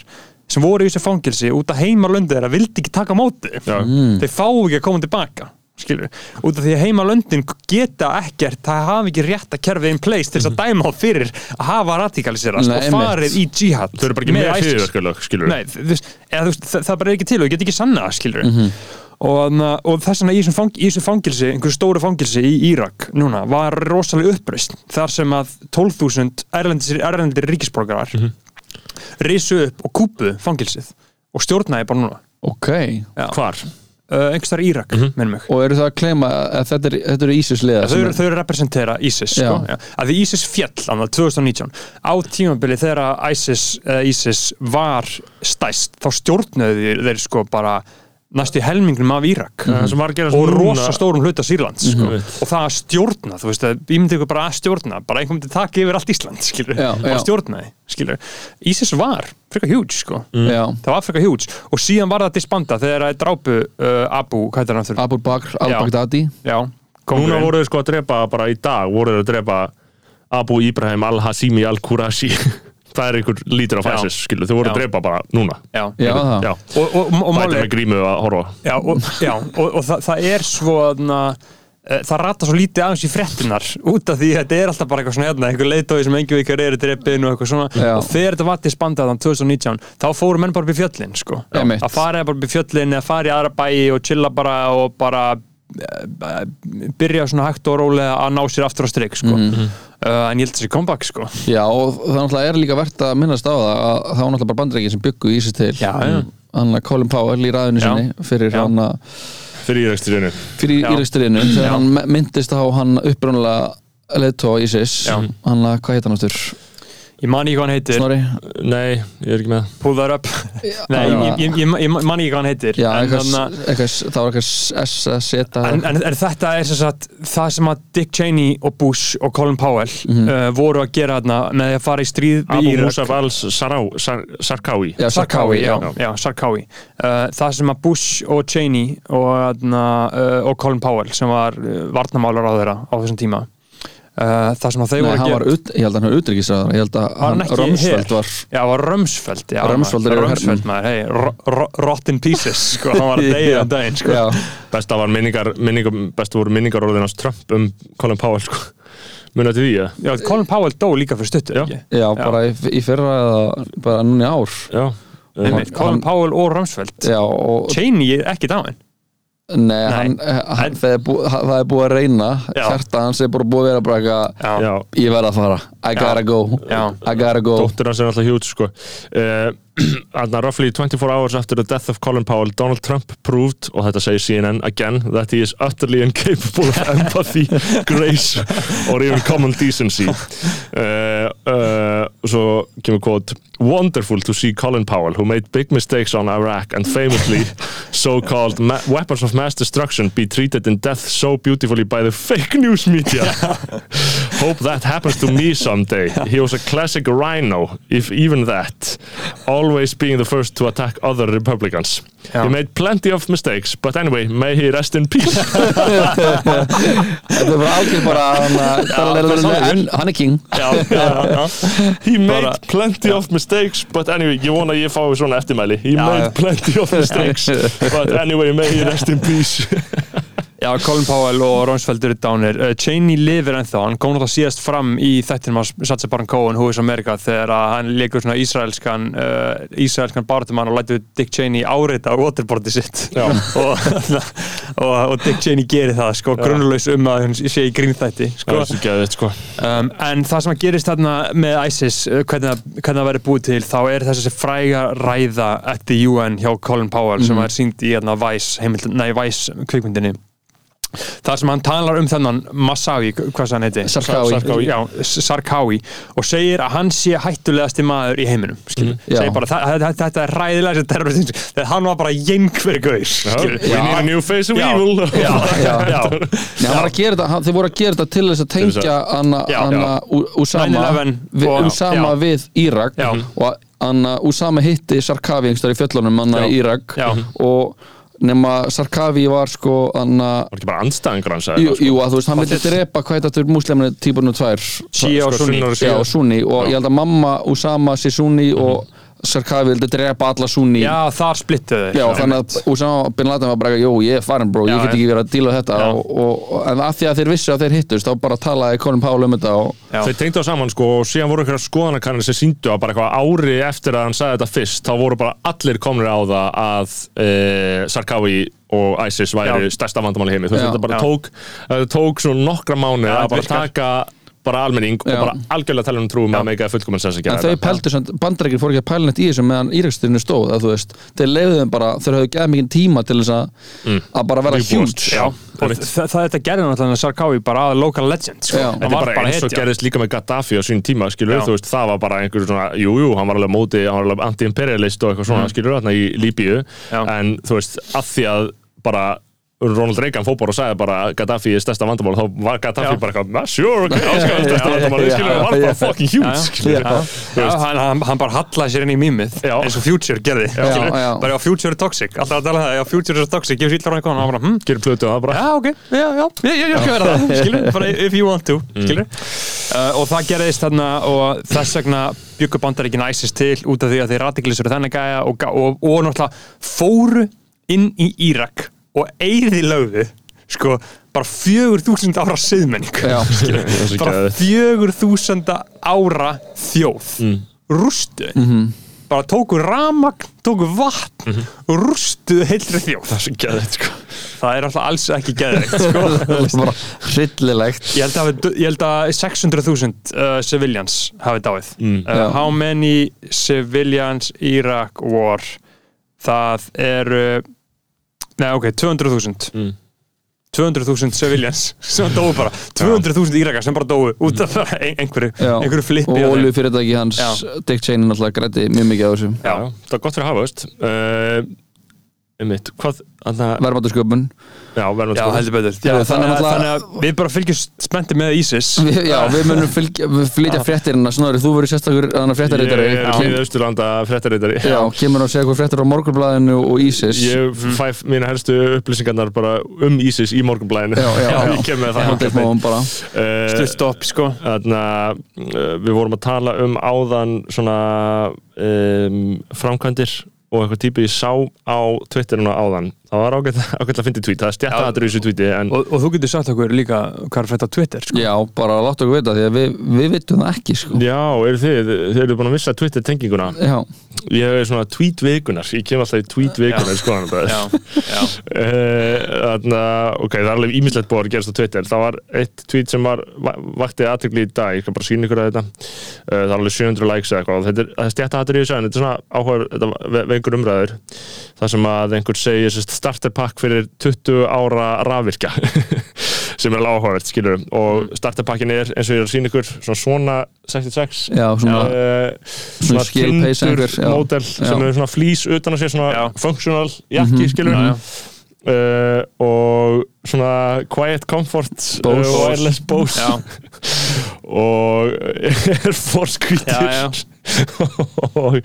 sem voru í þessu fangelsi út að heima löndið þeirra vildi ekki taka móti. Já. þeir fá ekki að koma tilbaka skilur út af því að heima löndin geta ekkert það hafa ekki rétta kerfið in place til þess að dæma þá fyrir að hafa radikaliserast Nei, og farið í jihad Þau eru bara ekki með ISIS. fyrirverkalög, skilur Nei, veist, eða, veist, það, það bara er ekki til og ég get ekki sanna skilur Mhm. og, þarna- og þess vegna í þessum fang, fangilsi, einhverju stóru fangilsi í Írak núna, var rosalega uppreist þar sem að 12.000 erlendir, erlendir ríkisborgarar Mhm. risu upp og kúpuðu fangilsið og stjórnaði bara núna ok Já. Hvar? Uh, einhvers þar í Írak, mm Mhm. minnum mig og eru það að klema að þetta er, þetta eru ISIS liða þau, eru- þau eru að representera ISIS sko, Já. já. að því ISIS fjall annað 2019 á tímabili þegar ISIS, uh, ISIS var stæst þá stjórnuðu þeir sko bara næstu í helmingnum af Írak Það að gerast og rosa stórum hluta Sýrlands sko. Mhm. og það að stjórna, þú veist að ég myndi ykkur bara að stjórna, bara einhvern myndi taka yfir allt Ísland skilur, Já, og já. stjórnaði skilur, ISIS var frekar huge sko, Já. það var frekar huge og síðan var það disbanda þegar það drápu uh, Abu, hvað heitir hann aftur? Abu Bakr al-Baghdadi Já, Núna kóngurinn. voru þau sko að drepa bara í dag voru þau að drepa Abu Ibrahim al-Hasimi al-Qurashi það er einhver lítur af Já. ISIS, skilur, þau voru að Já. drepa bara núna Já, Já, það Já, og, og, og, og mæta máli með grímu að horfa Já, og, já, og, og það, það er svo na, það rata svo lítið aðeins í frettinar út af því að þetta er alltaf bara eitthvað svona hérna, einhver leitói sem engi vikar eru drefin og eitthvað svona Já. og þegar þetta var disbandað þann 2019 þá fóru menn bara upp í fjöllin sko. Einmitt. að fara bara upp í fjöllin eða fara í aðra bæi og chilla bara og bara eh, byrja svona hægt og rólega að ná sér aftur á strik sko. Mhm. Uh, en ég held þessi comeback sko. Já, og það náttúrulega er líka verðt að minnast á það að það var náttúrulega bara bandreikin sem byggu ISIS til Já, já. hann að Colin Powell í ræðinu sinni fyrir Já. hann að fyrir íræksturinu fyrir íræksturinu þegar hann myndist á hann upprunalega leðtó ISIS Já. hann að, hvað heit hann áttur? Ég man ekki hvað hann heitir Snorri? Nei, ég er ekki með pull that up Nei, ég, ég, ég, ég man ekki hvað hann heitir Já, en, eitthvað, það var eitthvað S að setja En, en, en þetta er sem sagt það sem að Dick Cheney og Bush og Colin Powell Mhm. uh, voru að gera þarna með að fara í stríð Abu. Musab al-Sarkawi Já, Sarkawi, já, Já. Sarkawi uh, það sem að Bush og Cheney og, þarna, uh, og Colin Powell sem var uh, varnamálar á þeirra á þessum tíma það sem að þeir Nei, voru að var, gera ut, ég held að hann var utryggisraður ég held að Var hann her? var Já, var Römsfeld já, Rumsfeld, hernum. maður, hey, ro, ro, Rotten Pieces sko, hann var að deyja um daginn sko. Besta var minningar, minningar besta voru minningar orðin hans Trump um Colin Powell sko. Muna til því, ja? Já, Colin Powell dó líka fyrir stuttu ekki? já, bara í, í fyrra eða bara núna í ár Já Einmitt, Colin Powell og Rumsfeld Já, og Cheney er ekki dáin Nei, hann, hann, En- það, er bú, það er búið að reyna. Hjarta hans er bara búið að vera bara eitthvað ég verð að fara, I gotta go. Já. Gotta go. Dóttir hans er alltaf hjút sko. uh, roughly 24 hours after the death of Colin Powell Donald Trump proved, og þetta segir CNN again, that he is utterly incapable of empathy, grace or even common decency. Uh, uh, svo kemur quote wonderful to see Colin Powell who made big mistakes on Iraq and famously so-called weapons of mass destruction be treated in death so beautifully by the fake news media hope that happens to me someday. He was a classic rhino if even that. Always being the first to attack other Republicans. Já. he made plenty of mistakes but anyway may he rest in peace. Þetta bara algjör bara hann, er king. He made plenty of mistakes but anyway, ég vona að ég fái svona eftirmæli. He made plenty of mistakes but anyway, may he rest in peace já, Colin Powell og Ronsfeld eru dánir uh, Cheney lifir ennþá, hann kom náttúrulega síðast fram í þættinum að Satsa Baron Cohen Who is America þegar að hann leikur svona ísraelskan uh, ísraelskan baratumann og lætur Dick Cheney árita á waterboardi sitt og, og, og Dick Cheney gerir það sko, grunnlaus um að hann sé í grínþætti það sko. er svo geðvitt sko. Um, en það sem að gerist þarna með ISIS, uh, hvernig, það- það verður búið til þá er þessi fræga ræða at the UN hjá Colin Powell sem er sínd í hérna, Vice, heimild, nei, Vice kvikmyndinni það sem hann talar um þennan Massawi, hvað sem hann heiti Sarkawi. Sarkawi, já, Sarkawi og segir að hann sé hættulegasti maður í heiminum skilur, Já. segir bara "Þa- þetta, er ræðilega sem terrorist þegar hann var bara jengver gaur skilur. we need a new face of Já. evil já, já, já. Nei, hann var að gera þetta, hann, þeir voru að gera þetta til þess að tengja Anna, Usama 9/11 við, og- Usama já. við Írak og Anna Usama hitti Sarkavi einhverstaðar í fjöllunum Anna Írak og nema Sarkavi var sko Anna var ekki bara andstæðingur hans Jú, sko? jú, að þú veist, hann vildi drepa hvað þetta er muslimni típunum tvær? Shia og Sko, Sunni. Og ég held að mamma Usama sé Sunni og Sarkavi vildi drepa alla sunni. Já, þar splittuðu þeir Já, þannig að Usama bin Laden var bara, jú, ég er farin bró, ég get ekki verið að díla þetta. Og, og, en að því að þeir vissu að þeir hittust þá bara talaði Colin Powell um þetta og. Þeir tengdu á saman sko og síðan voru einhverja skoðanakannir sem síndu að bara eitthvað ári eftir að hann sagði þetta fyrst þá voru bara allir komnir á það að e, Sarkawi og ISIS væri Já. stærsta vandamáli heimi. Þú veist þetta bara Já. tók tók svona nokkra mánu Já, að bara taka bara almenning Já. og bara algjörlega tala um trúum að meika að En þetta. pældu sem bandarækir fór ekki að pæla neitt í þessu meðan Íraksturinu stóð að þú veist, þeir leiðu þeim bara þeir höfðu geða mikið tíma til þess að að bara vera. Og það, það þetta gerði náttúrulega Sarkawi bara að local legend sko. Þetta er var bara eins og gerðist líka með Gaddafi á sín tíma, skilur Já. þú veist, það var bara einhver svona, jú, jú, hann var alveg móti, hann var alveg anti-imperialist og eitthvað svona, skilur Ronald Reagan fór bara og sagði bara Gaddafi er stærsta vandamál, þá var Gaddafi Já. bara eitthvað, "Ah, sure, áskæða stærsta vandamál, skilur, hann var bara fucking huge, hann, bara hallaði sér inn í mýmið eins og Future gerði bara Future er toxic, alltaf að tala um það Future er toxic, gefur sýtlar á einhvern hann bara, hm, gerir plötu og það bara, já, ok, já, já, ég, skal vera það skilur, bara if you want to skilur uh, og það gerðist þarna og þess vegna byggur bandaríkin ISIS til út af því að þeir radikalisur og, og, og náttúrulega fóru inn í Írak og eigði lögðu sko, bara fjögur þúsund ára siðmenning. Bara fjögur þúsunda ára þjóð. Rústu bara tóku ramagn, tóku vatn og rústuðu heilri þjóð. Það er svo geðið, sko. það er alltaf alls ekki geðveikt sko. bara hryllilegt. Ég held að, hafi- ég held að 600.000 uh, civilians hafi dáið. Mm. uh. How many civilians Iraq war? Það eru Nei, ok, 200.000 Mm. 200.000 civilians sem dóu bara 200.000 Irakar sem bara dóu út af ein, einhverju, Já. einhverju flippi og á þeim. oljufyrirtæki hans Já. Dick Cheney náttúrulega grætti mjög mikið á þessu Já, já, það er gott fyrir að hafa, veist. Uh, einmitt, hvað, þannig að, verðmættasköpun já, verðum Já, heldur betur. Já, þannig að- þannig að við bara fylgjumst spennti með ISIS. Við, já, við munum flytja fréttirina Snorri, þú verður sérstakur þannig fréttaritari Ég er Östurlanda fréttaritari. Já, kemur og segja hvað fréttir á morgunblæðinu og ISIS. Ég fæ mína helstu upplýsingarnar bara um ISIS í morgunblæðinu. Já, já, já. Ég kem með það. Eh, Stutt stopp, sko. Þarna, uh, við vorum að tala um áðan svona um, framkvæmdir og eitthvað típu ég sá á Twitterinu áðan það var ágætt, að fyndi tweet. Það er stjættaðatur í þessu tweeti en og, og þú getur sagt okkur líka hvað er á Twitter sko. Já, bara láttu okkur vita því að við, við vitum það ekki sko. já, eru þið, þið eru búin að missa Twitter tenginguna Já, ég er svona tweet vikunar, ég kem alltaf í tweet vikunar sko hann já, já, Þannig að, ok, það er alveg ímislegt búið að gerast á Twitter. Það var eitt tweet sem var va- vakti aðtökli í dag, ég skal bara sína ykkur að þetta. Eh, það er alveg 700 likes eða eitthvað. Og þetta er, það er stjætt aðtökli í þessu en þetta er svona áhuga þetta starterpakk fyrir 20 ára rafvirkja sem er alveg áhugavert, skilur og starterpakkin er, eins og ég er að sína ykkur svona svona 66 já, svona Uh, svona tindur módel sem er svona flýs utan að sé svona Já. functional jakki skilur já, já. Uh, og svona quiet comfort Bose. uh, wireless Bose og hvítir. Já, og,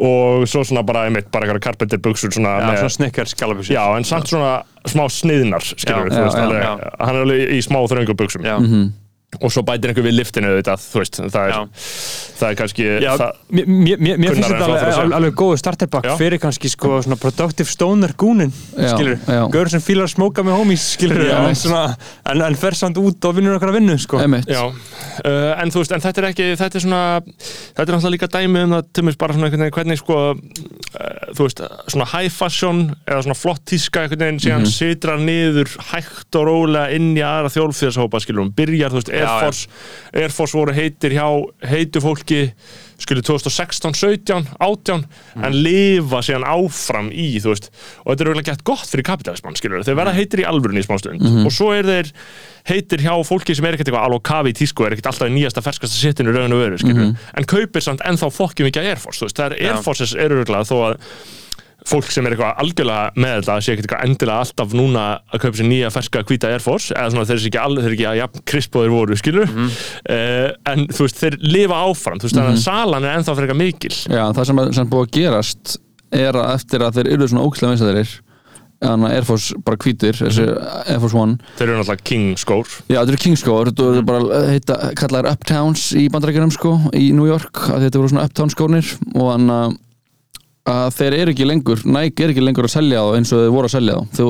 og svo svona bara, einmitt, bara eitthvað carpenter buksur svona, með, svona snickers galabusir já, en samt svona smá sniðnar skilur Já, við, já, hann er alveg í smá þröngum buksum já, og svo bætir einhver við liftinu auðvitað, þú veist, það er, það er kannski já það, mér, mér, mér finnst þetta alveg, alveg, alveg góðu starterbakk fyrir kannski sko svona productive stoner gúnin gaur sem fílar að smóka með homies skilur, Já. en, svona, en, en fer samt út og vinnur okkar að vinnu sko. Uh, en þú veist, en þetta er ekki, þetta er svona, þetta er náttúrulega líka dæmi um það, til mér bara svona einhvern veginn, hvernig sko, uh, þú veist, svona high fashion eða svona flott tíska einhvern veginn, síðan Mhm. sitrar niður hægt og rólega inn í aðra þjólfíðashópa, skilur hún, byrjar, þú veist, Air. Force, Air Force voru heitir hjá heitu fólki, skilur 2016, 17, 18, Mhm. en lifa síðan áfram í, þú veist, og þetta er eiginlega gett gott fyrir kapitalismann, skilur, þeir verða heitir í alvörunni í smá stund, og svo er þeir heitir hjá fólki sem er ekkert eitthvað alveg kafi í tísku er ekkert alltaf í nýjasta ferskasta sittinu raun og veru, skilur, en kaupir samt ennþá fokki mikið Air Force, þú veist, það er Air. Forces eru örgulega þó að fólk sem er eitthvað algjörlega með þetta sé ekkert eitthvað endilega alltaf núna að kaupa sér nýja ferska hvíta Air Force eða svona þeir eru ekki alveg, þeir eru ekki að jafn krisp og þeir voru skilur Mhm. en þú veist, þeir lifa áfram þú veist, þannig að salan er ennþá fyrir eitthvað mikil. Já, það sem, sem búið að gerast er að eftir að þeir eru svona ókslega vinsæðirir hana, Air Force bara hvítir þessi Air Force One. Þeir eru náttúrulega king skór Já, þetta eru King skór, þetta eru bara heita, kallar Uptowns í bandarækjunum sko í New York, að þetta voru svona Uptown skórnir og hann að að þeir eru ekki lengur, Nike er ekki lengur að selja þá eins og þeir voru að selja þá. Þau,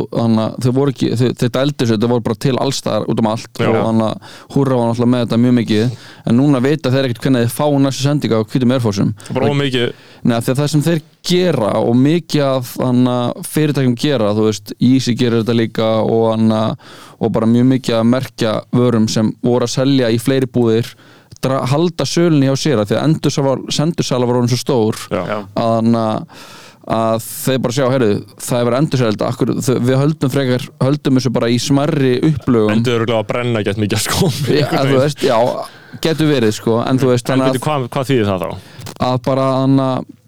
þau voru ekki, þau, þetta eldis þetta voru bara til allstaðar út um allt Já. og hann að húrra var náttúrulega með þetta mjög mikið. En núna vita þeir ekkert hvernig þeir fá næstu sendinga á því að það sem þeir gera og mikið af fyrirtækjum gera, þú veist, Easy gerir þetta líka og, hana, og bara mjög mikið að merkja vörum sem voru að selja í fleiri búðir dra, halda sölunni hjá sér af því að endursala sendursala var orðin svo stór að, að þeir bara sjá, heyrðu, það er verið endurselda við höldum frekar höldum þessu bara í smerri upplögum. Endur eru gláð að brenna gett mikið skóm já, að þú veist, já, getur verið sko, en þú veist, En þannig veitu, að, hvað, hvað þýðir það þá? að bara hana, í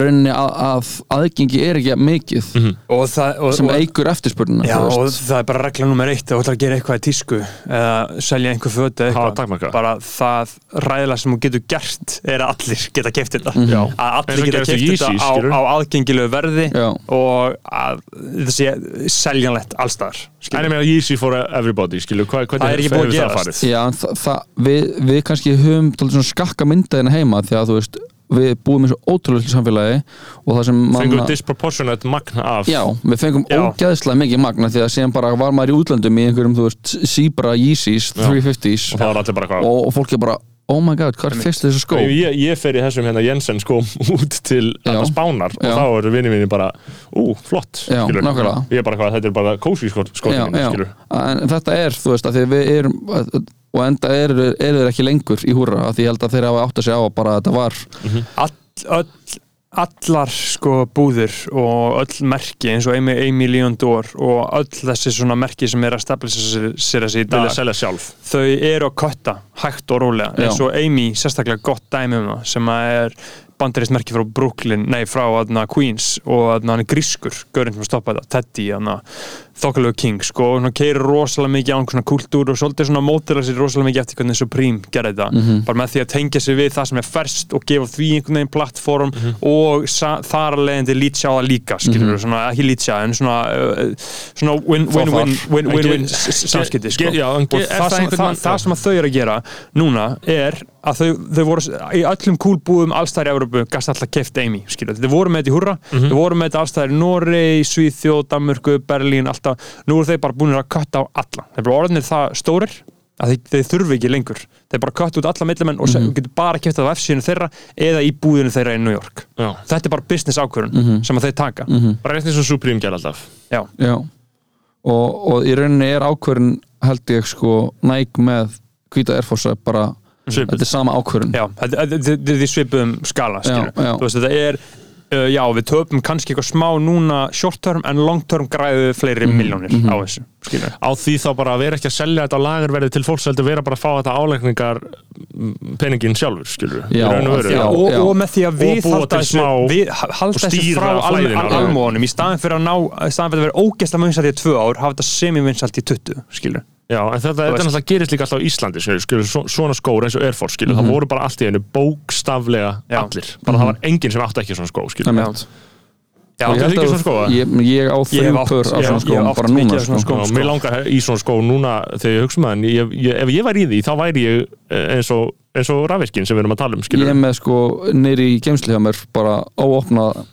rauninni að, að aðgengi er ekki mikið og það, og, sem og, eigur eftirspurnina Já, og það er bara regla nummer eitt að gera eitthvað í tísku eða selja einhver fötu eitthvað bara það ræðilega sem þú getur gert er að allir geta keft þetta. Mhm. Já. að allir geta keft þetta á, á aðgengilegu verði Já. og að þetta sé seljanlegt allstaðar En ég meina Yeezy for everybody, skilu, hvað, hvernig Það er ekki búið að hefur það það, það, við, við kannski höfum skakka myndaðina heima því að þú veist, við búum í svo ótrúlega samfélagi og það sem manna disproportionate magn af Já, við fengum Já. ógeðslega mikið magna því að síðan bara var maður í útlöndum í einhverjum, þú veist, Zebra Yeezys 350s Og það var allir bara hvað og, og fólk er bara, oh my god, hvað er fyrst þessu skó? Ég, ég fer í þessum hérna Jensen skóm út til spánar og Já. þá eru vinni mínu bara, ú, flott Já, skilurðu. nákvæmlega. Ég er bara hvað, þetta er bara skotin mínu, já, skilur en þetta er, þú veist, að því við erum og enda eru er þeir ekki lengur í húra, að því ég held að þeir hafa átt að segja á að bara að þetta var all, öll, allar sko búðir og öll merki eins og Amy, Amy Leon Dore og öll þessi svona merki sem er að stabilisa sér, sér þessi í dag Vilja selja sjálf. þau eru að kötta hægt og rólega. Eins og Amy, sérstaklega gott dæmi um það sem að er bandarist merki frá Brooklyn, nei frá aðna, Queens og aðna, hann er grískur, gaurinn sem að stoppa þetta, Teddy, aðna, þokkalögu King sko, og hann keirir rosalega mikið á einhvern svona kultúr og svolítið svona mótila sér rosalega mikið eftir hvernig Supreme gerði þetta, Mhm. bara með því að tengja sig við það sem er ferst og gefa því einhvern veginn plattform og sa- þar að leiðandi lýtsja á það líka, skilur Mhm. svona, ekki lýtsja, en svona uh, svona win-win samskipti, sko Ge- já, en ge- og það, sem, það, það sem að þau eru að gera núna er að þau, þau voru í öllum kúlbúðum allstæðar í Európu gast alltaf keft Amy, skilur þau voru með þetta í hurra Mhm. þau voru með þetta allstæðar í Noregi, Svíþjóð, Danmörku, Berlín alltaf, nú eru þeir bara búin að kötta á alla, þeir bara orðinir það stórir að þeir, þeir þurfi ekki lengur. Þeir bara kötta út alla millimenn og mm getur bara keft það á F-síðinu þeirra eða í búðinu þeirra í New York. Já. þetta er bara business ákvörun sem að þeir taka. Bara rétt eins og Supreme gerði alltaf. Já, Já. Og, og í rauninni er ákvörun held ég sko næg með hvíta erfósa bara Svipuð. þetta er sama ákvörun Já, þetta er því svipuðum skala. Já, já. Veist, þetta er uh, já, við töpum kannski eitthvað smá núna short term en long term græðu fleiri Mhm, miljónir á þessu skilur. Á því þá bara að vera ekki að selja þetta á lagerverði til fólks heldur vera bara að fá þetta áleikningar peningin sjálfur, skilur Já, já, og, já. og með því að við halda þessu, smá- við halda þessu frá flæðinu al, alveg. almónum í staðin fyrir að ná í staðin fyrir að vera ógeðslega vinsalt í tvö ár hafa þetta semi-vinsalt í 20 skilur. Já, en þetta, þetta náttúrulega gerist líka alltaf á Íslandi skilur, skilur, svo- svona skór eins og Air Force skilur, það voru bara allt í einu bókstaflega Já. allir, bara það var enginn sem átti ekki svona skó skilur. Já, ég ég, ég á Ég hef þrjú pör af hef- svona hef átt bara núna af svona sko. Já, sko. mér langar í svona skó núna þegar ég hugsa með hann, ef ég væri í því þá væri ég eh, eins og, eins og rafvirkinn sem við erum að tala um ég er með sko nýri í geimsli hjá mér bara óopnað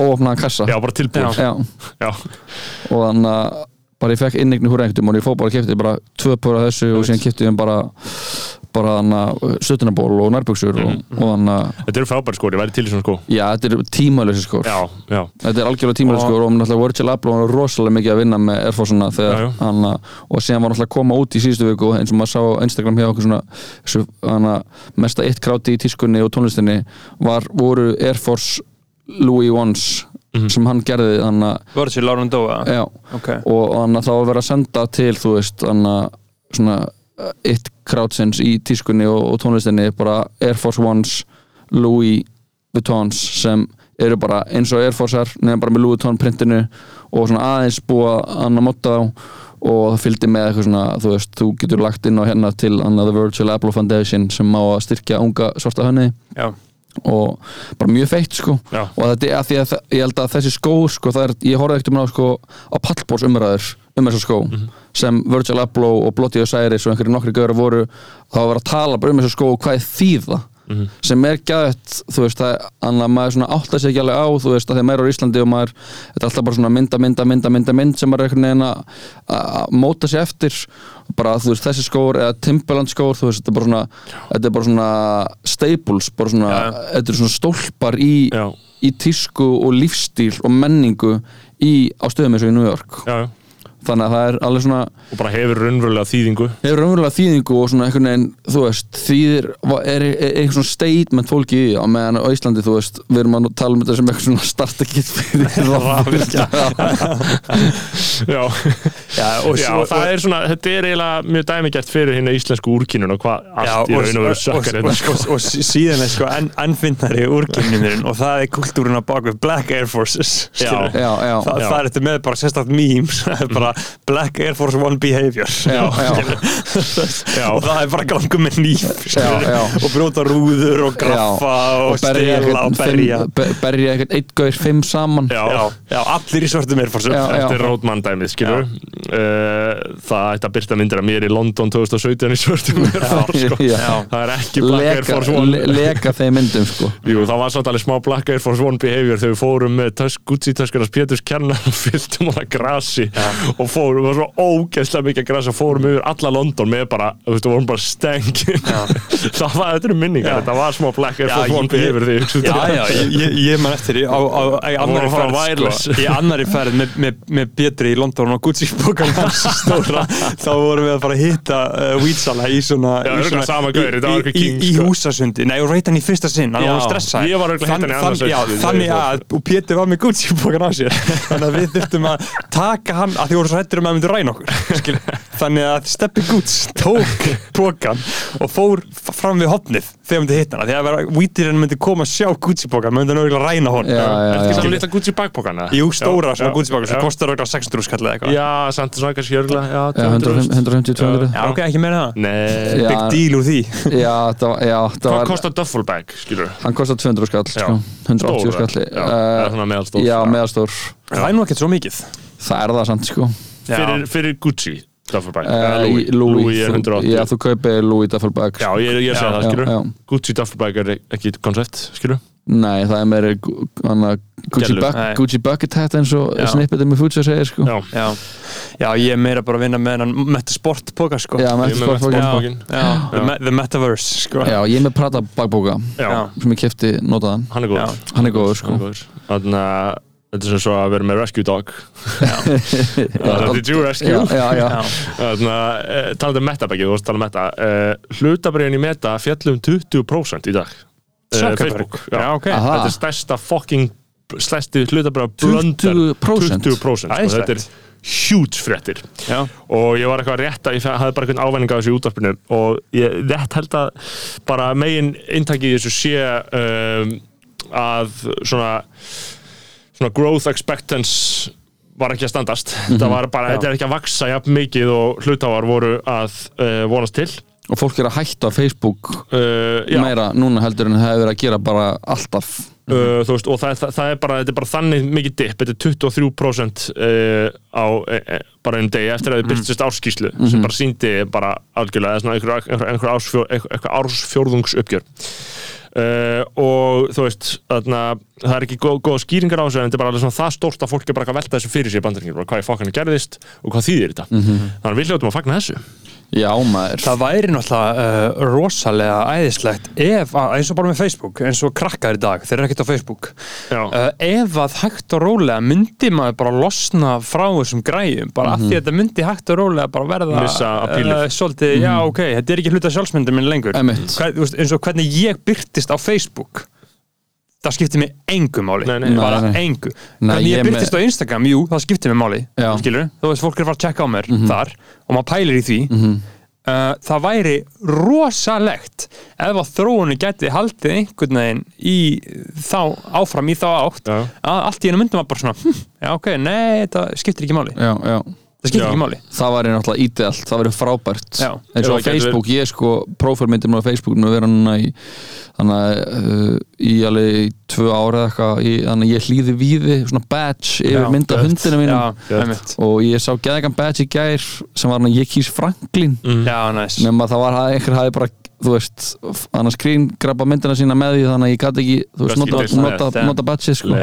óopnaðan kassa Já, bara tilbúin Já. Já. og þannig að bara ég fekk innegni húr einhvern og ég fór bara að kefti bara tvö pör af þessu og síðan kefti ég bara bara þannig að stötunaból og nærbuxur og, og þannig að Þetta eru frábæri skór, ég væri til svona skó já, þetta er tímalösi skór Já, já, þetta er algjörlega tímalösi skór og náttúrulega Virgil Abloh var rosalega mikið að vinna með hann að- og síðan var náttúrulega að koma út í síðustu viku eins og maður sá Instagram hjá okkur svona þessu, hana, mesta eitt kráti í tískunni og tónlistinni var, voru Air Force Louis Ones sem hann gerði Virgil Lauren Doa Já, Ok. og þannig að það var verið að senda til þú veist, þannig að svona uh, eitt krátsins í tískunni og, og tónlistinni bara Air Force Ones Louis Vuittons sem eru bara eins og Air Forcear nefnum bara með Louis Vuitton printinu og svona aðeins búa að motta þá. Og það fylgdi með eitthvað svona þú veist, þú getur lagt inn á hérna til annað The Virtual Apple Foundation sem má að styrkja unga svarta hönni Já. Og bara mjög feitt sko Já. og þetta er að því að ég held að þessi skó sko, það er, ég horfði ekkert um á sko á pallbórs umræður um þessa skó Mhm. sem Virgil Abloh og Bloody Osiris og einhverju nokkri gauður voru þá var að tala bara um þessa skó og hvað er þýða Mhm. sem er gæðt þú veist, það annað að maður svona átta sig ekki alveg á þú veist, að að maður er á Íslandi og maður þetta er alltaf bara svona mynda, mynda, mynda, mynda, mynd sem maður er einhvern veginn að- móta sig eftir bara þú veist, þessi skór eða Timberland skór, þú veist, þetta er bara svona þetta er bara svona staples bara svona, Já. þetta er svona stólpar í, Já. í tísku og lífstíl og menningu í, á stöðum eins og í New York já. Þannig að það er alveg svona og bara hefur raunverulega þýðingu. Hefur raunverulega þýðingu og svona einhvern veginn, þú veist, þýðir va- er, er, er eitthvað svona statement fólki í því? Á meðan á Íslandi, þú veist, við erum að tala um þetta sem eitthvað svona starta kit fyrir rafvirkja Já, Já, og, já svo- það er svona, þetta er eiginlega mjög dæmigert fyrir hérna íslensku úrkynun og hvað Já, allt í og, raun og og, veru sökkar og, hérna og, sko. og, og síðan er sko enn ennfinnari úrkynninurinn og það er kultúrin á bakvið Black Air Forces skilurðu. já, já, Þa, Já. það er þetta með bara sérstakt memes það er bara Black Air Force One Behavior. Já, já, Já. og það er bara gangu með nýf og brjóta rúður og graffa og, og berja stela og berja. berja eitthvað eitt gaur fimm saman. Já, já, já, allir í svörtum Air Force. Þetta er Rótmann dæmið, skilur uh, Það ætti að byrta myndir að mér í London 2017 í svörtum Air Force, sko. Það er ekki Black Air leka, Force One. le, leka þeim myndum sko. Jú, það var samt alveg smá Black Air Force One behavior þegar við fórum með tösk, Gucci-töskarnas Péturs Kjarnar og fylltum hana grasi og fórum, það var svo ógeðslega mikið grasi og fórum yfir alla London með bara, þú veist, við vorum bara stengin það var, þetta eru minningar, þetta var smá ég- behavior þegar ég hugsa Já, já, ég, ég, man eftir í- á, á, í annari að fara ferð wireless. sko, í annari ferð með, með, með Pétri í London og Gucci bókan hans stóra þá vorum við að fara að hitta uh, Weedsala í svona, Já, í, örugglega sama gaur, þetta var í, eitthvað í, king, í, í sko. húsasundi. Nei, og reyta hann í fyrsta sinn, hann var stressað ég var örugglega hitta hann í voru svo hættir um að myndi ræna okkur þannig að Steppi Gucci tók bókan og fór fram við hopnið þegar myndi hitta hana. Því að Weedirinn myndi koma að sjá Gucci bókan myndi hann örgulega ræna hon Er þetta ekki svona litla Gucci bakpokana? Jú, stóra Já, svona já, Gucci bókan sem kostar örgulega 600 skall eða eitthvað. Já, samt svona kannski örgulega Já, Já, 150, 150, 200 Já, ok, ekki meira það. Nei. Big deal úr því. Já, það var, já, það hvað kostar duffel bag, skilur? Hann kostar 200 skall, sko. 180 Stóra. skall. Já. Já, Já. meðalstór. Það er nú ekkert svo mikið Það er það samt, sko Já. Fyrir, fyrir Gucci duffel bag Eh, eða Louis, Louis, Louis er þú- 180 Já, þú kaupir Louis Duffelbag Já, ég, ég sé Já, það, já, skilur já. Gucci duffel bag er ekki koncept, skilur Nei, það er hana, Gucci, Nei. Gucci Bucket Hat eins og Já. snippetum með Fuji segir sko Já, Já, já ég er meira bara að vinna með hennan Meta Sport póka sko Já, með Ég með sportbókin. Meta- já, Sportbókin. já, the, me- the Metaverse sko Já, ég er með já, Já. sem ég kefti notaðan hann er góður Já. Hann er góður, sko. Er. Þannig að þetta er sem svo að vera með rescue dog. Did you rescue. Já, já, já, Já. Þannig að eh, talandi um metabækið, þú veist tala um meta. Uh, Hlutabriðin í meta fjallum 20% í dag. Eh, Zuckerberg. Facebook, Já, ok. Aha. Þetta er stærsta fucking stærsti hlutabriða blöndar 20%? 20% sko. Þetta er huge fréttir. Já, og ég var eitthvað rétt að ég hafði bara einhvern ávæning á þessu í útvarpinu. Og ég rétt held að bara megin intakið í þessu sé um, að svona svona growth expectance var ekki að standast. Þetta var bara, Já. þetta er ekki að vaksa jafn mikið og hlutafar voru að uh, vonast til. Og fólk er að hætta Facebook uh, meira núna heldur en það hefur verið að gera bara alltaf. Uh, veist, og það, það, það er bara er bara þannig mikið dipp, þetta er 23% uh, á bara einu degi eftir að þið byrstist árskíslu sem bara síndi bara algjörlega einhver, einhver, einhver, ársfjó, einhver, ársfjórðungsuppgjör Uh, og þú veist þarna, það er ekki góð, góð skýringar á þessu en þetta er bara alveg svona það stórt að fólk er bara að velta þessu fyrir sér bandaringir, bara hvað í fokkanum gerðist og hvað þýðir þetta? Þannig að við hljótum að fagna þessu Já, maður. Það væri náttúrulega uh, rosalega æðislegt ef, eins og bara með Facebook eins og krakkar í dag, þeir eru ekkert á Facebook. Uh, ef að hægt og rólega myndi maður bara losna frá þessum græjum, bara af því að þetta myndi hægt og rólega bara verða uh, svolítið, já ok, þetta er ekki hluta sjálfsmyndin minn lengur, veist, eins og hvernig ég byrtist á Facebook það skiptir mig engu máli Nei, nei. bara Nei, nei. engu Nei, hvernig ég ég byrtist með- á Instagram, jú, það skiptir mig máli Já. skilur, þú veist, fólk er að fara að checka á mér þar og maður pælir í því Mhm. uh, það væri rosalegt ef að þróunni geti haldið einhvern veginn í þá, áfram í þá átt Já. að allt í hennu myndum að bara svona hm, já ok, nei, það skiptir ekki máli Já, já það skiptir ekki máli. Það væri náttúrulega ídelt, það væri frábært. Já. eins og Já, á Facebook, ég sko prófálmyndir mér á Facebook nú að vera núna í þannig að uh, í alveg tvö ára eða eitthvað þannig að ég hlýði víði svona badge yfir Já, mynda gött. hundinu mínum. Já, og ég sá geðegan badge í gær sem var hann að ég kýs Franklin Já, næs. Nema það var að einhver hafi bara þú veist, hann að skrín grabba myndina sína með því þannig að ég gæti ekki þú veist, nota, nota, veist, nota badge sko.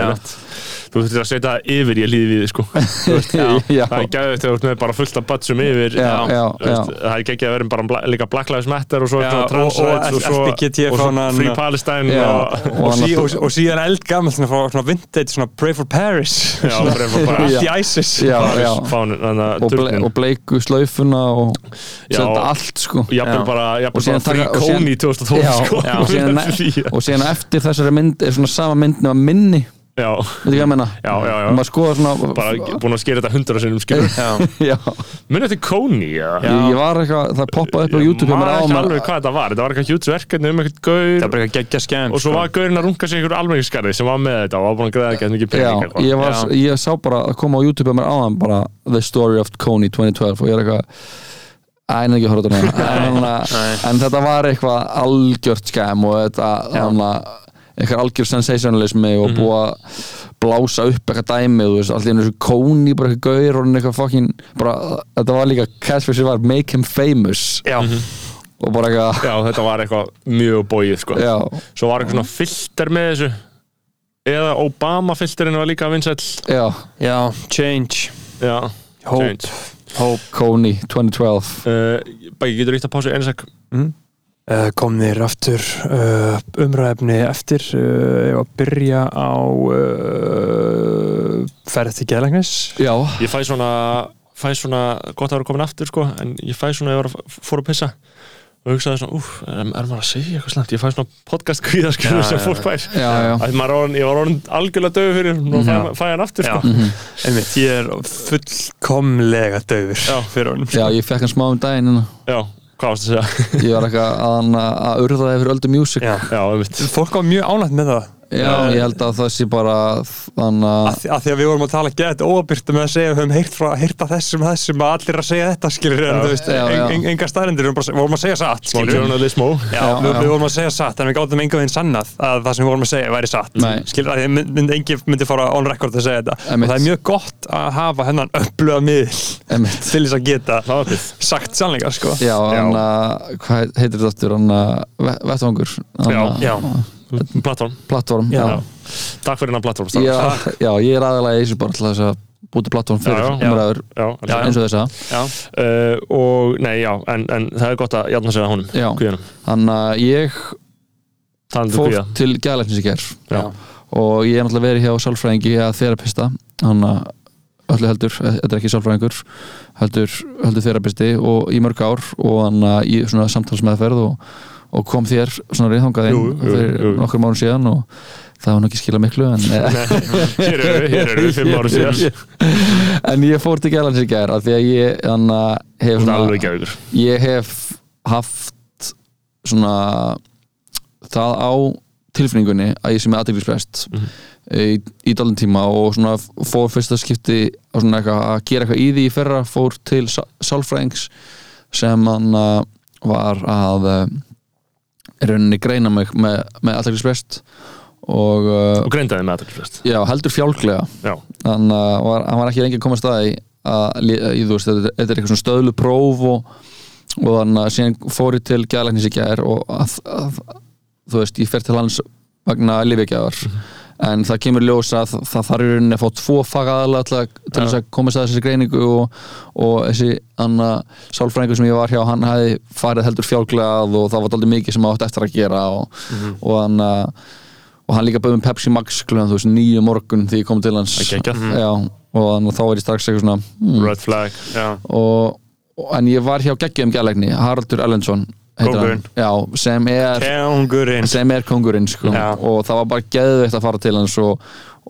Þú þurftir að setja yfir ég líði við þig, sko veist, Já. Það er gæðið þegar þú með bara fullt af batsum yfir. Já, já, já. Það er ekki að vera bara bla, líka Black Lives Matter og svo Já, og- trans og rights og svo, LBGT og svo fánan- Free Palestine Já. og, Og síðan eldgammal svona, frá- svona vintage, svona Pray for Paris Já, bara- bara- allt í Já. ISIS Já, já. fánin, þannig að og, ble, og bleiku slaufuna og Já. setja allt sko Já. bara, Og síðan taka- og síðan- Coney 2012 Já, sko já, og, síðan, Já, og síðan eftir þessari mynd er svona sama mynd nema minni, já, veitu hvað ég menna já, já, og maður skoða svona bara búin að skera þetta hundra sinnum skilur já, Muni eftir Coney, já. Ég, ég var eitthvað, það poppaði upp á YouTube hjá mér man á ekki alveg hvað þetta var. Þetta var eitthvað hjúts verkefni um eitthvað gaur. Það er bara ekki geggja skemmt Og svo var gaurinn að runga sig ykkur almenningskarði sem var með þetta og var búin að greiða ekki mikið Já, pening eitthvað. ég, var, Já. ég sá bara að koma á YouTube hjá mér áðan bara The Story of Coney 2012 og ég er eitthvað æna ekki að horfa þetta núna. En, en, en þetta var eitthvað algjört skæm og þetta þannig að eitthvað algjör sensationalismi og búið að blása upp eitthvað dæmi þú veist, allir einu þessu Coney bara eitthvað gaur og eitthvað fucking bara, þetta var líka catchphrase var make him famous. Já, og bara eitthvað Já, þetta var eitthvað mjög bóið sko. já, Svo var eitthvað svona filter með þessu. Eða Obama filterinn var líka vinsæll. Já, já, change. Já, Hope. Change. Hope. Coney 2012 uh, Bæki, getur ítt að pásu einu sek uh, komnir aftur uh, umræðefni eftir uh, ég var að byrja á uh, ferð til geðlæknis. Já, Ég fæ svona, fæ svona gott að vera komin aftur sko, en ég fæ svona, ég var að fór að pissa. Og hugsaði svona, úf, er, er maður að segja eitthvað slæmt? Ég fæ svona podcast kvíðaskjölu Já, sem já, fólk fær. Já, já. Að er orðin, ég var orðin algjörlega döfu fyrir og fæ, fæ hann aftur sko. einmitt, ég er fullkomlega döfur Já. fyrir honum. Já, ég fekk hann smá um daginn. Já, hvað varst að segja? ég var eitthvað að, að urða yfir öldu music Já. Já, fólk var mjög ánægt með það Já, ég held að það sé bara þannig að, að því- að við vorum að tala gett óabyrt með að segja við höfum heyrt, frá, heyrt að þessum að þessum að allir að segja þetta skilur en þú veist, en, en, enga staðrindir við vorum bara- vorum að segja satt skilur journalismo Já, Já, við, já. við vorum að segja satt en við gátum enga veginn sannað að það sem við vorum að segja væri satt. Nei. skilur að mynd, mynd, engi myndi fara on record að segja þetta. Og það er mjög gott að hafa hennan öfluga miðl til þess að geta sagt sannleika sko. Já, að, að. Plattform Plattform, já. Já. Takk fyrir hennar plattform. Já, já, ég er aðalega í þessu bara til þess að búti plattform fyrir umræður eins og þessa. Já, Uh, og nei, já, en, en það er gott að játna sig að honum Þannig að ég um fór til gælæknis í ger Já. og ég er náttúrulega verið hjá sálfræðingi eða þerapista hann að öllu heldur, þetta er ekki sálfræðingur heldur, heldur þerapisti og í mörg ár og hann að í svona samtalsmeðferð og, og kom þér svona reyðhangað inn fyrir nokkur mánu síðan og það var nú ekki skila miklu en, Hér eru við, hér eru við fimm ára síðan. En ég fór til gælæknis í ger af því að ég hann að hef Svona ég hef haft svona það á tilfinningunni að ég sé með aðdeglisprest Mhm. í, í dalinn tíma og svona fór fyrsta skipti að, gera eitthvað í því í fyrra fór til sá- sálfræðings sem hann uh, var að í rauninni greina mig með, með aðdeglisprest og uh, Og greindaði með aðeins já, heldur fjálglega. Já, hann, uh, var, hann var ekki lengi að koma að staði að, að þú veist, þetta, er eitthvað svona stöðlu próf og, og þannig að síðan fór ég til gælæknis í gær og að, að, þú veist, ég fer til hans vegna lífegjafar en það kemur ljós að það þarf í rauninni að fá tvo fagaðalega til, að- til þess að komast að þessi greiningu og, og þessi anna sálfræðingur sem ég var hjá, hann hefði farið heldur fjálglegað og það var aldrei mikið sem átt eftir að gera og, og hann að og hann líka bauð með Pepsi Max veist nýju morgun þegar ég kom til hans. Geggjað. já, og þá er ég strax eitthvað svona mm, red flag já, og, og, en ég var hjá geggjum gælækni Haraldur Ellensson Kóngurinn. já, sem er kengurinn sem er kongurinn sko. Já. og það var bara geðveikt að fara til hans og,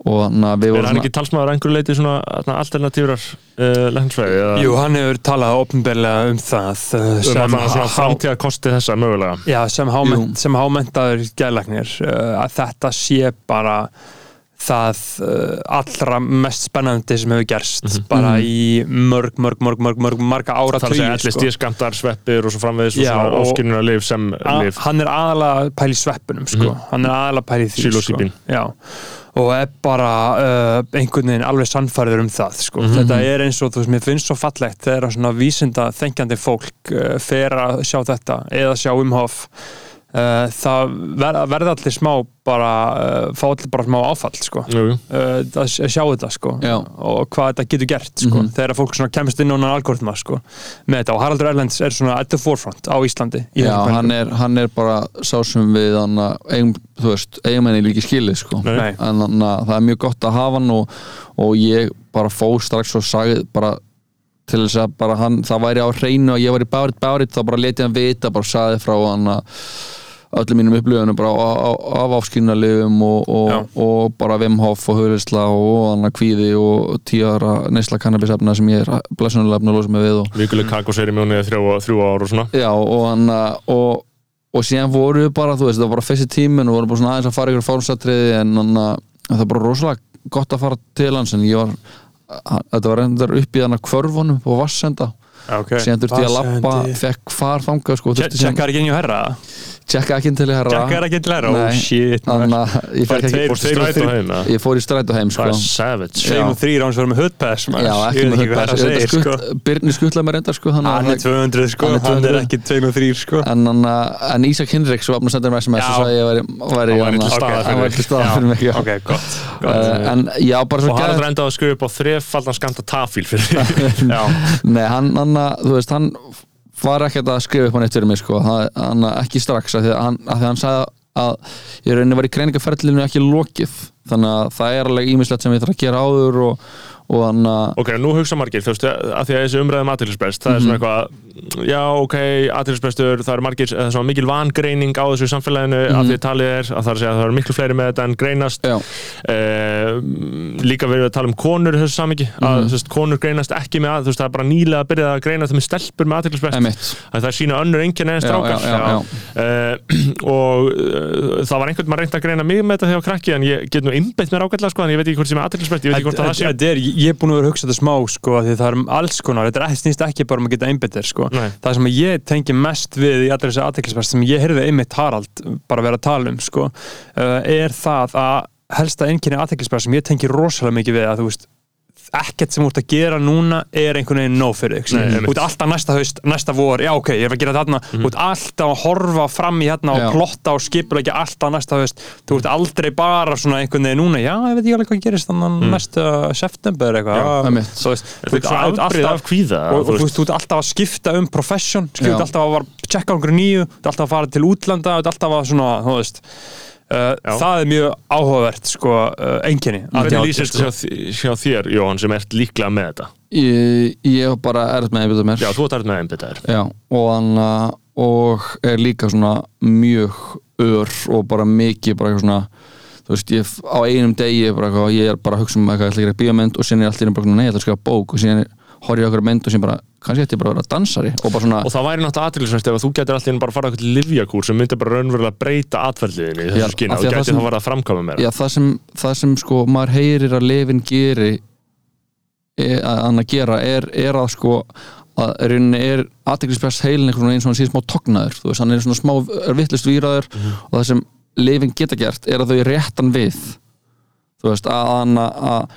og að við Er vorum hann ekki talsmaður að einhverju leiti svona þarna alternatífrar uh, læknisfræði eða Jú, hann hefur talað opnberlega um það uh, um sem, allan svona há, framtíða kosti þessa mögulega já, sem, háment, sem hámentaður gælagnir uh, að þetta sé bara það uh, allra mest spennandi sem hefur gerst bara í mörg, mörg, mörg, mörg, mörg marga ára Það er að segja LSD skamtar, sveppir og svo framvegis og Já, svona og- ofskynuna lif sem lif hann er aðalega að pæla í sveppunum sko. hann er aðalega að pæla í því Psilocybin. sko. Já. og er bara uh, einhvern veginn alveg sannfærður um það sko. þetta er eins og þú veist, mér finnst svo fallegt þegar svona vísinda þengjandi fólk uh, fer að sjá þetta eða sjá umhof uh, það ver, verða allir smá bara, uh, fá allir bara smá áfall sko. Uh, að sjá þetta sko. Já. og hvað þetta getur gert sko. þegar fólk kemst inn á hann algoritma sko. með þetta og Haraldur Erlends er svona at the forefront á Íslandi í Já, hann er, hann er bara sá sem við hann eigum, þú veist, eigamenni líki sko. Nei. en hann, það er mjög gott að hafa hann og, og ég bara fór strax og sagði bara til þess að bara hann, það væri á hreinu og ég var í bárið bárið, þá bara letið hann vita bara sagði frá hann að öllum mínum upplöfunum bara af áskynalifum og, og, og bara Vimhoff og Hauðlisla og hann að kvíði og tíu ára neysla kannabisefna sem ég er blessunulega að losa mig við og Vikuleg kakoseri þrjú, þrjú ár og svona. Já, og hann og, og síðan voru við bara, þú veist, það var bara fyrsti tíminn og voru bara svona aðeins að fara ykkur fórnsatriði en hann að það var bara rosalega gott að fara til hans en ég var þetta var reyndar upp í hann að kvörfunum på Vassenda Já, ok. síðan þurfti ég að lappa, fekk far þangað sko, Tjekkar ekki inn í herra? tjekka ekki inn til herra Tjekkar ekki inn til herra? Nei. Oh shit Þannig að ég fekk ekki strætó heim ég fór í strætó heim sko Það er savage og þrýr án sem verður með maður. Já, Ég ekki veit með hvað þetta það segir sko. Birnir skuttlaði mér sko að Hann er það- 200 sko, Hann er hann er 200. ekki 2 og 3 sko en, Ísak Hinriks var að senda mér SMS og sagði að ég til hann- staðar hann fyrir mig. Ok, gott, svo Og hann er enda að skrifa upp á þrefaldan skamta tafíl fyrir Nei, hann, hann, þú veist, hann var ekkert að skrifa upp neitt fyrir mig sko. hann, hann ekki strax, af því að hann, af því að hann sagði að ég rauninni var í greiningaferðlinu ekki lokið þannig að það er alveg ímislegt sem ég þarf að gera áður og, og hann að Ok, nú hugsa margir, þú veist, að því að þessi umræðum aðtilsprest, það er svona eitthvað já, ok, aðtilsprestur, það er margir það er svona mikil vangreining á þessu samfélaginu að því talið er, að það er að segja að það eru miklu fleiri með þetta en greinast. Eh, líka verið að tala um konur þessu samingi, að þú veist, konur greinast ekki með að, þú veist, það er bara nýlega að byrja að greina það með stelpur með aðtilsprest Einmitt. að það er sína önnur enginn en strákar. Eh, og það var ég er búin að vera að hugsa þetta smá sko, því það er um alls konar, þetta ekki, snýst ekki bara um að geta einbyttir sko. Nei. það sem ég tengi mest við í allir þessi aðteklisverð sem ég heyrði einmitt Harald bara vera að tala um sko, uh, er það að helsta einnkynni aðteklisverð sem ég tengi rosalega mikið við að þú veist ekkert sem þú ert að gera núna er einhvern veginn nóg fyrir þig einmitt. út alltaf næsta haust, næsta vor. Já ok, ég er að gera þarna, Mhm. út alltaf að horfa fram í hérna og plotta og ekki alltaf næsta haust. Þú ert aldrei bara svona einhvern veginn núna já, ég veit ekki alveg hvað gerist þannig næsta september eitthvað. Ah, þú veist, Þetta er ert alltaf- þú þú veist, þú ert alltaf að skipta um profession þú ert alltaf að checka einhverju nýju þú ert alltaf að fara til útlanda, þú ert alltaf að svona, þú veist uh, það er mjög áhugavert sko, uh, einkenni Hvernig lýsir þetta hjá, hjá þér, Jóhann, sem ert líklega með þetta? ég, ég bara erð með einbytta mér Já, þú ert með einbyttaðir. Já, og og er líka svona mjög ör og bara mikið bara eitthvað svona þú veist, ég á einum degi bara eitthvað, ég er bara að hugsa um eitthvað, ég ætla að gera bíómynd og síðan er allt í einu bara, nei, ég ætla að skrifa bók og síðan horf ég okkur mynd og síðan bara, kannski ætti ég bara að vera dansari og bara svona, Og það væri náttúrulega aðtilsvæmst ef að þú getur alltaf bara að fara eitthvað livjakúr sem myndir bara raunverulega breyta atverðliðinni í þessu skynna af og því að það gæti sem- þá verið að framkvæma meira. já, það sem, það sem sko, maður heyrir að lefin geri e, að hann að gera er, er að sko að rauninni er aðteklispress heilin einhvern veginn svona síðan smá tognaður þú veist, hann er svona smá vittlust výraður og það sem lifin geta gert er að þau réttan við þú veist, að hann að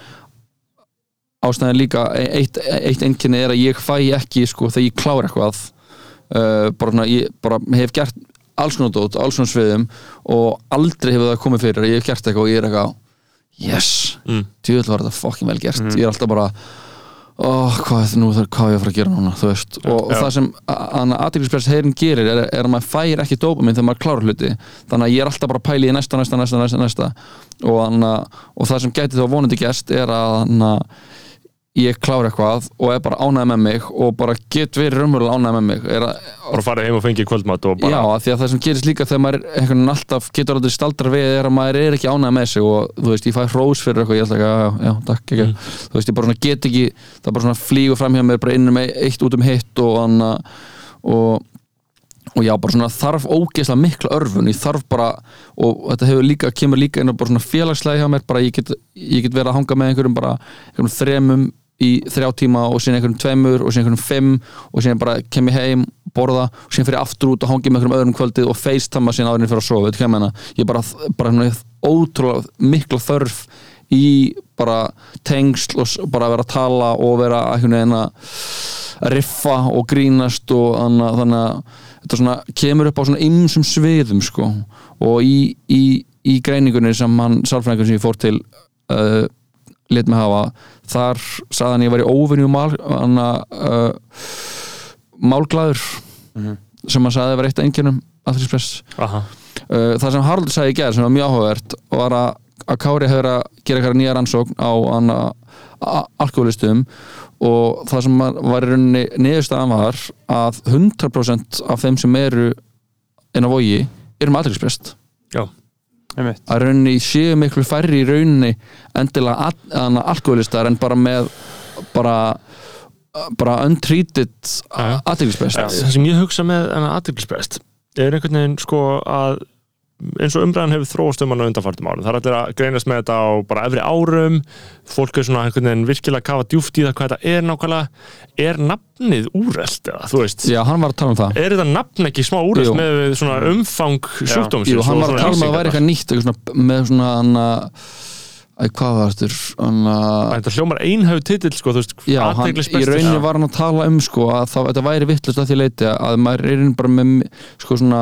ástæðan líka e- eitt, eitt einkenni er að ég fæ ekki sko þegar ég klára eitthvað uh, bara, svona, ég bara hef gert alls konar dót, alls konar sviðum og aldrei hefur það komið fyrir að ég hef gert eitthvað og ég er eitthvað yes, Mm. djúðlega var þetta fucking vel gert. Ég er alltaf bara oh, hvað, nú þarf hvað á ég að fara að gera núna? Þú veist, og, og það sem aðeinspress heyrin gerir er, er að maður fær ekki dópamin þegar maður klárar hluti. Þannig að ég er alltaf bara að pæla í næsta, næsta, næsta, næsta, næsta. Og, hana, og það sem gæti þá vonandi gæst er að hana, ég klára eitthvað og er bara ánægð með mig og bara get verið raunverulega ánægð með mig að, Bara farið heim og fengið kvöldmatt og Já, bara... af því að það sem gerist líka þegar maður einhvern alltaf getur aldrei staldra við er að maður er ekki ánægð með sig og þú veist, ég fæ hrós fyrir eitthvað, ég ætla ekki að, já, já, takk, ekki Mm. þú veist, ég bara svona get ekki, það bara svona flýgur fram hjá mér bara innum eitt út um hitt og anna og, og já, bara svona þarf ógeðslega mikla örfun ég þarf bara, og þetta hefur líka kemur líka inn á bara svona félagslega hjá mér bara ég get, get verið að hanga með einhverjum bara einhverjum þremum í þrjá tíma og síðan einhverjum tveimur og síðan einhverjum fimm og síðan bara kem ég heim, borða og síðan fyrir aftur út og hangi með einhverjum öðrum kvöldið og facetama síðan áðurinn fyrir að sofa, veit hvað ég meina? Ég bara, bara ótrúlega mikla þörf í bara tengsl og bara vera að tala og vera að riffa og grínast og þannig, að- þannig að þetta svona kemur upp á svona ymsum sviðum sko. Og í, í, í greiningunni sem hann sálfræðingur sem ég fór til uh, lit mig hafa þar sagði hann ég var í óvinni mál, uh, málglæður sem hann sagði var eitt af einkennum aðhaldspress Aha. uh, það sem Harald sagði í gerð sem var mjög áhugavert var að, að Kári hefur að gera eitthvað nýja rannsókn á alkoholistum og það sem var í rauninni niðurstaðan var að 100% af þeim sem eru inn á vogi eru með aðhaldsprest Já. Að rauninni séu miklu færri í rauninni endilega al alkoholistar en bara með bara bara untreated aðtilsprest það sem ég hugsa með enna aðdeglisprest er einhvern veginn sko að eins og umræðan hefur þróast um hann á undanfartum árum það er allir að greinast með þetta á bara efri árum fólk er svona einhvern veginn virkilega að kafa djúft í það hvað þetta er nákvæmlega er nafnið úrelt eða þú veist Já, hann var að tala um það er þetta nafn ekki smá Jú. með svona umfang sjúkdómsins Jú, hann var að tala um að það væri eitthvað nýtt eitthvað svona, með svona hann að Æ, hvað var þetta? Hann að þetta hljómar einhæfu titill sko, þú veist, Já, hann, í athyglisbesti. rauninni Já. var hann að tala um sko að það, þetta væri vittlust að því leiti að maður er í bara með sko svona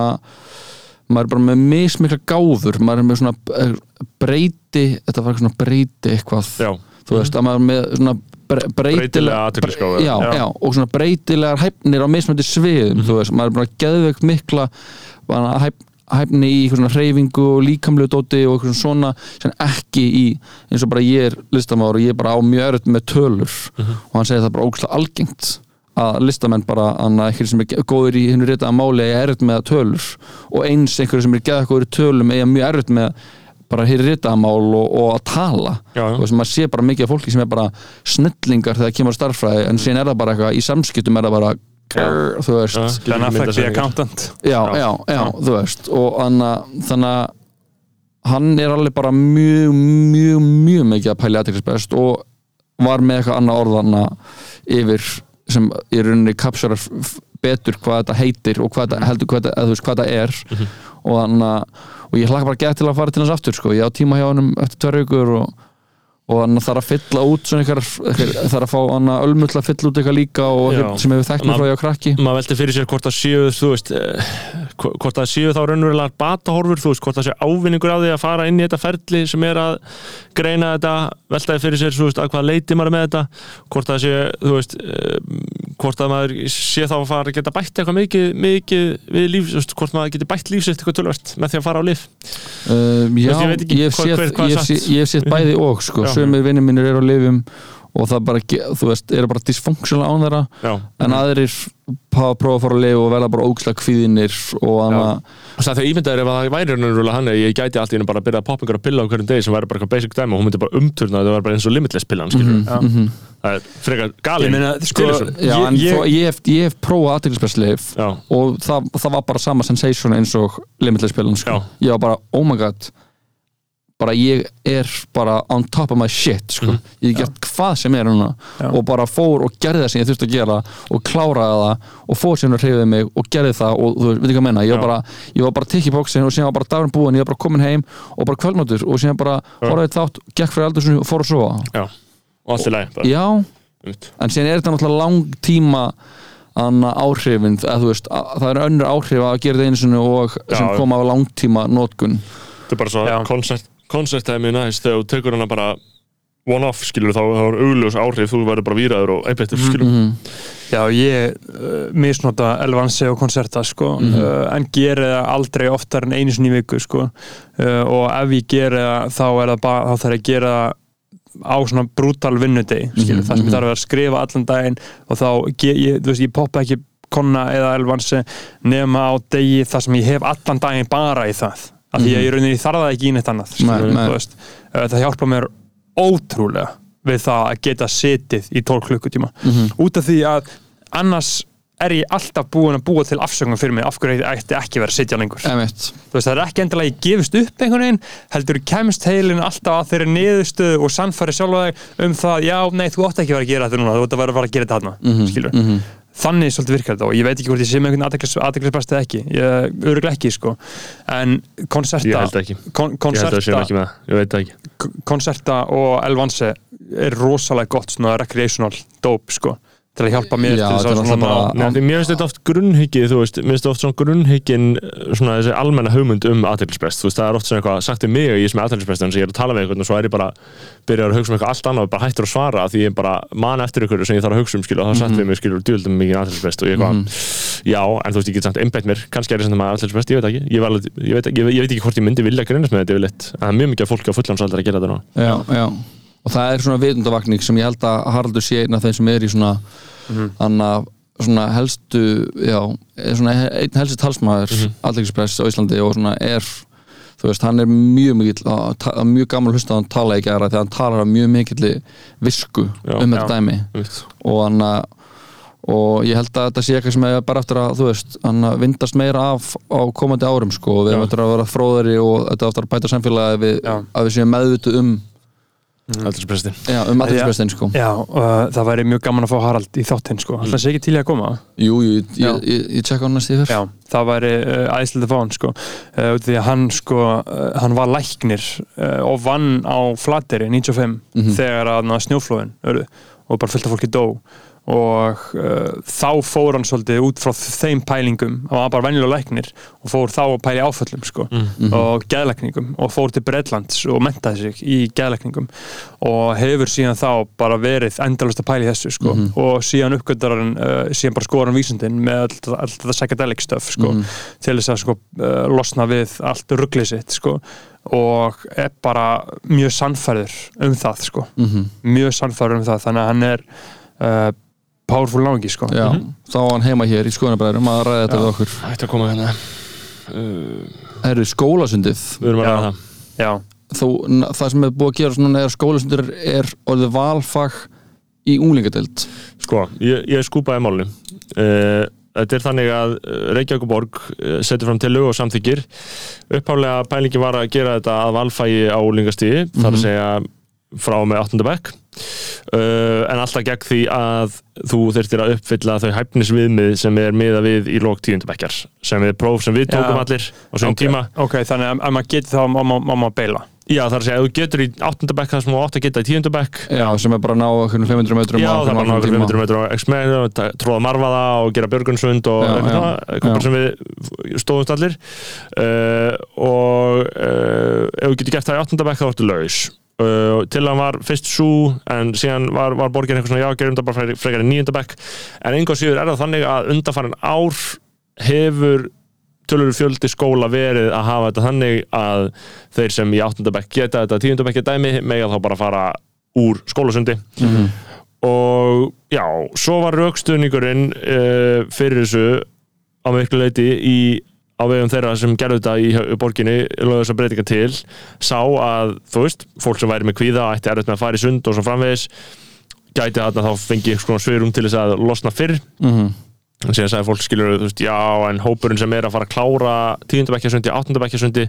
maður er bara með mismikla gáfur maður er með svona eh, breyti þetta var svona breyti eitthvað Já. þú veist, að maður er með svona bre- Breytilega athyglisgáfu. já, Já. já, og svona breytilegar hæfnir á mismöndi sviðum, þú veist, maður er bara geðveikt mikla hæf, hæfni í eitthvað svona hreyfingu og líkamlegu dóti og eitthvað svona sem ekki í eins og bara ég er listamáður og ég er bara á mjög örð með tölur og hann segir það bara ógæslega algengt að listamenn bara, hann að einhverjum sem er góður í hennu ritaða máli eiga erfitt með tölur. Og eins einhverjum sem er geða góður í tölum eiga mjög erfitt með bara hér ritaða mál og, og að tala. Já, já. og þess að maður sé bara mikið af fólki sem er bara snillingar þegar kemur á starffræði en síðan er það bara eitthvað, í samskiptum er það bara grrr, þú veist. Myndað Affleck the setningar. accountant. Já, já, já, þú veist. Og þannig að- þannig að hann er alveg bara mjög, mjög, mjög mikið að pæli aðteklisbest og var með eitthvað annað orðana yfir sem í rauninni kapsurar betur hvað þetta heitir og hvað þetta heldur hvað þetta, veist hvað þetta er. Og þannig að og ég hlakka bara gett til að fara til hans aftur sko. ég á tíma hjá hann eftir tvær vikur og, og hann þarf að fylla út eitthvað, eitthvað þarf að fá að ölmull að fylla út eitthvað líka og eitthvað sem hefur Ma- frá ég á krakki. maður veldi fyrir sér hvort það séu þú veist, eh, hvort það séu þá raunverulega batahorfur, þú veist, hvort það séu ávinningur á því að fara inn í þetta ferli sem er að greina þetta, veltaði fyrir sér þú veist, að hvað leiti maður með þetta hvort það séu, þú veist eh, hvort að maður sé þá að fara að geta bætt eitthvað mikið, mikið við líf veist, hvort maður geti bætt lífsitt eitthvað tölvert með því að fara á lif Uh, já, ég hef er séð bæði og sko, Sömur vinnir mínir eru á lifum og það bara, þú veist, eru bara dysfunctional án þeirra. Já. en aðrir hafa að prófa að fara að lifa og verða bara ógislega kvíðinir og og það þegar ímyndaður ef það væri raunverulega hann ég gæti allt í hennu bara að byrja að poppa ykkur að pilla á hverjum degi sem væri bara eitthvað basic dæmi og hún myndi bara umturna það var bara eins og limitless pillan skilur Mhm, það er frekar Ég galin meina, sko, já, Ég- en ég- ég, ég, hef, ég hef prófað Já. og það, það var bara sama sensation eins og limitless pillan sko. Ég var bara, oh my god bara ég er bara on top of my shit sko. ég hef gert hvað sem er núna Já. og bara fór og gerði það sem ég þurfti að gera og kláraði það og fór sem að hreyfið mig og gerði það og þú veit ekki hvað menna ég var bara, ég var bara tikk í bóksin og síðan var bara dagurinn búinn, ég var bara komin heim og bara kvöldmáttur og síðan bara horfði þátt, gekk fyrir aldursunni og fór að sofa Já, og allt í lagi bara. já, Einmitt. en síðan er þetta náttúrulega lang tíma anna áhrifin, veist að, það er önnur áhrif að gera þetta einu sinni og sem Já. koma af langtíma notkun Þetta er bara svo Já. Koncert, koncertæmi næst þegar þú tekur hana bara one-off skilur þá er augljós áhrif þú verður bara víraður og einbættur skilur Já, ég uh, misnota Elvansi og koncerta sko, uh, en geri það aldrei oftar en einu sinni viku sko, uh, og ef ég geri það þá er það bara, þá þarf ég að gera það á svona brútal vinnudegi skilur, það sem ég þarf að skrifa allan daginn og þá, ég, þú veist, ég poppa ekki konna eða Elvansi nema á degi þar sem ég hef allan daginn bara í það, af því að ég rauninni þarf það ekki í neitt annað, Nei, nei. það hjálpa mér ótrúlega við það að geta setið í 12 klukkutíma. Út af því að annars er ég alltaf búin að búa til afsögnum fyrir mig af hverju ég ætti ekki verið að sitja lengur. Veist, það er ekki endilega að ég gefist upp einhvern veginn, heldur kemst heilin alltaf að þeirri niðurstöðu og sannfæri sjálfa þig um það, já, nei, þú átt ekki vera að gera þetta núna, þú átt að vera að, að gera þetta þarna Mhm, skilur, þannig svolítið virkar þetta og ég veit ekki hvort ég sé með einhvern aðdeklisbæst eða ekki, ég öruglega ekki sko, en konserta Ég held ekki. kon, Ég held að það konserta, ekki með það, ég veit það ekki. konserta og Elvanse er rosalega gott svona recreational dope sko, til að hjálpa mér Já, til þess þetta að svona mér finnst þetta oft grunnhyggið, þú veist, mér finnst þetta oft svona grunnhyggin, svona þessi almenna hugmynd um aðeinsbrest, þú veist, það er oft svona eitthvað sagt um mig og ég sem er aðeinsbrest, en sem ég er að tala við einhvern og svo er ég bara, byrjar að hugsa um eitthvað allt annað og bara hættur að svara því ég bara man eftir ykkur sem ég þarf að hugsa um, skilur, og það satt við mig, skilur, djúldum mikið aðeinsbrest og ég eitthvað, já, en þú veist, ég get samt einbeitt mér, kannski er ég sem það aðeinsbrest, ég veit ekki, ég, alveg- ég, veit, ég, ég veit ekki hvort ég myndi vilja greinast með þetta yfirleitt, en það er mjög mikið af fólki á fullansaldar að gera þetta núna. já, já. Og það er svona vitundavakning sem ég held að Haraldur sé einn af þeim sem er í svona þannig svona helstu já, svona einn helsti talsmaður mm -hmm. á Íslandi og svona er þú veist, hann er mjög mikill að- mjög gaman að hlusta á hann tala í gæra þegar hann talar mjög mikill visku Já, um þetta dæmi veist. og hann að og ég held að þetta sé eitthvað sem er bara eftir að þú veist, hann að vindast meira af á komandi árum sko við erum eftir að vera fróðari og þetta eftir að bæta samfélagi við, Já. að við séum meðvitu um Aðeinsbresti. já, um aðeinsbestin sko. Já, uh, það væri mjög gaman að fá Harald í þáttinn sko, alltaf sé ekki til í að koma? Jú, jú, ég, Já. ég, ég, ég tjekka hann næst í fyrr Já, það væri uh, æðislega að fá hann sko, uh, því að hann sko, uh, hann var læknir uh, og vann á Flateri 95 þegar að ná, snjóflóðin örðu, og bara fullt af fólki dó og uh, þá fór hann svolítið út frá þeim pælingum. Hann var bara venjulega læknir og fór þá að pæli áföllum sko, og geðlækningum og fór til Breitlands og mentaði sig í geðlækningum. Og hefur síðan þá bara verið endalust að pæli þessu sko, og síðan uppgöndar hann uh, síðan bara skora hann vísindin með allt, allt þetta psychedelic stuff sko, til þess að sko, uh, losna við allt rugglið sitt sko, og er bara mjög sannfærður um það sko, mjög sannfærður um það þannig að hann er uh, powerful náingi sko. Já, þá var hann heima hér í skoðanabræðurum að ræða þetta við okkur. Ætti að koma hérna. Það eru skólasundið. Við erum að ræða það. Já, Þó, það sem er búið að gera svona er skólasundir er orðið valfag í unglingadeild Sko, ég, ég skúpaði málunum uh, Þetta er þannig að uh, Reykjavík borg uh, setur fram til lög og samþykir Uppháflega pælingi var að gera þetta að valfægi á úlingastíði þar að segja frá og með 8. bekk uh, en alltaf gegn því að þú þurftir að uppfylla þau hæfnisviðmið sem er miða við í lók 10. bekkjar sem er próf sem við tókum Já. allir á svona ok, tíma ok, þannig að ef maður getur þá má má- má maður beila Já, það er að segja, ef þú getur í 8. bekk það sem þú átt að geta í 10. bekk Já, sem er bara að ná okkur 500 metrum Já, á það er bara ákveðnum nákvæmlega tíma. 500 metrar á X-Men og ta- tróða marfaða og gera björgunsund og eitthvað sem við stóðumst allir uh, og uh, ef þú getur gert það í 8. bekk þá ertu laus uh, til hann var fyrst svo en síðan var, var borgin eitthvað svona já, gerum þetta bara frekar- í 9. bekk en einhvað síður er það þannig að undanfarin ár hefur tölur fjöldi skóla verið að hafa þetta þannig að þeir sem í 8. bekk geta þetta 10. bekk dæmi mega þá bara fara úr skólasundi og já, svo var raukstuðningurinn uh, fyrir þessu á miklu leiti í á vegum þeirra sem gerðu þetta í borginni lögðu þess að breytinga til sá að, þú veist, fólk sem væri með kvíða ætti erfitt með að fara í sund og svo framvegis gæti þarna þá fengi svona svirum til þess að losna fyrr. Mhm. en síðan sagði fólk skilur þú veist, já, en hópurinn sem er að fara að klára tíundabækjasundi, áttundabækjasundi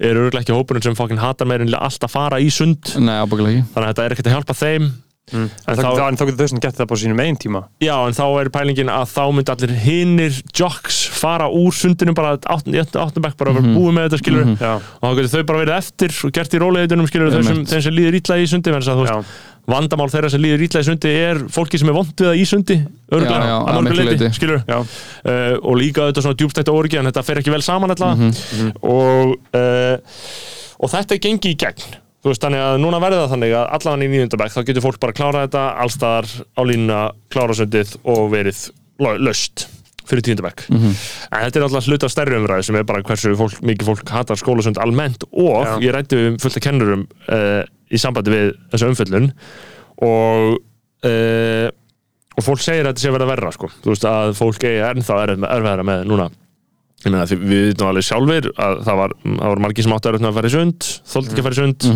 er örgulega ekki hópurinn sem fokkin hatar meir en alltaf fara í sund. Nei, ábyggilega ekki. Þannig að þetta er ekkert að hjálpa þeim En En þá, þá- þá, getur þau sem gert það bara á sínum einn tíma. Já, en þá er pælingin að þá myndi allir hinnir jocks fara úr sundinu bara áttunabæk bara að vera búið með þetta skilur Já, og þá getur þau bara verið eftir og gert í róleitunum skilur þau sem, sem líður ítla í sundi vegna þess að, þú veist, vandamál þeirra sem líður ítla í sundi er fólki sem er vond við það í sundi örgulega, Já, já, að að mörgu miklu leiti, skilur já, uh, og líka þetta svona djúbstætt orgi en þetta fer ekki vel saman alltaf Mhm, og, uh, og þetta gengið í gegn þú veist þannig að núna verður það þannig að allan í nýjöndabæk þá getur fólk bara að klára þetta allstaðar á línuna, klára sundið og verið laust fyrir tíundabæk Mhm. en þetta er alltaf hluta stærri umræði sem er bara hversu fólk, mikið fólk hatar skólasund almennt og Já. ég rætti um fullt af kennurum uh, í sambandi við þessu umföllun og uh, og fólk segir að þetta sé verða verra sko. þú veist að fólk eigi ennþá erfiðara með núna meina við vitum alveg sjálfur að það var, það var margir sem áttu að fara í sund þóldi ekki að fara í sund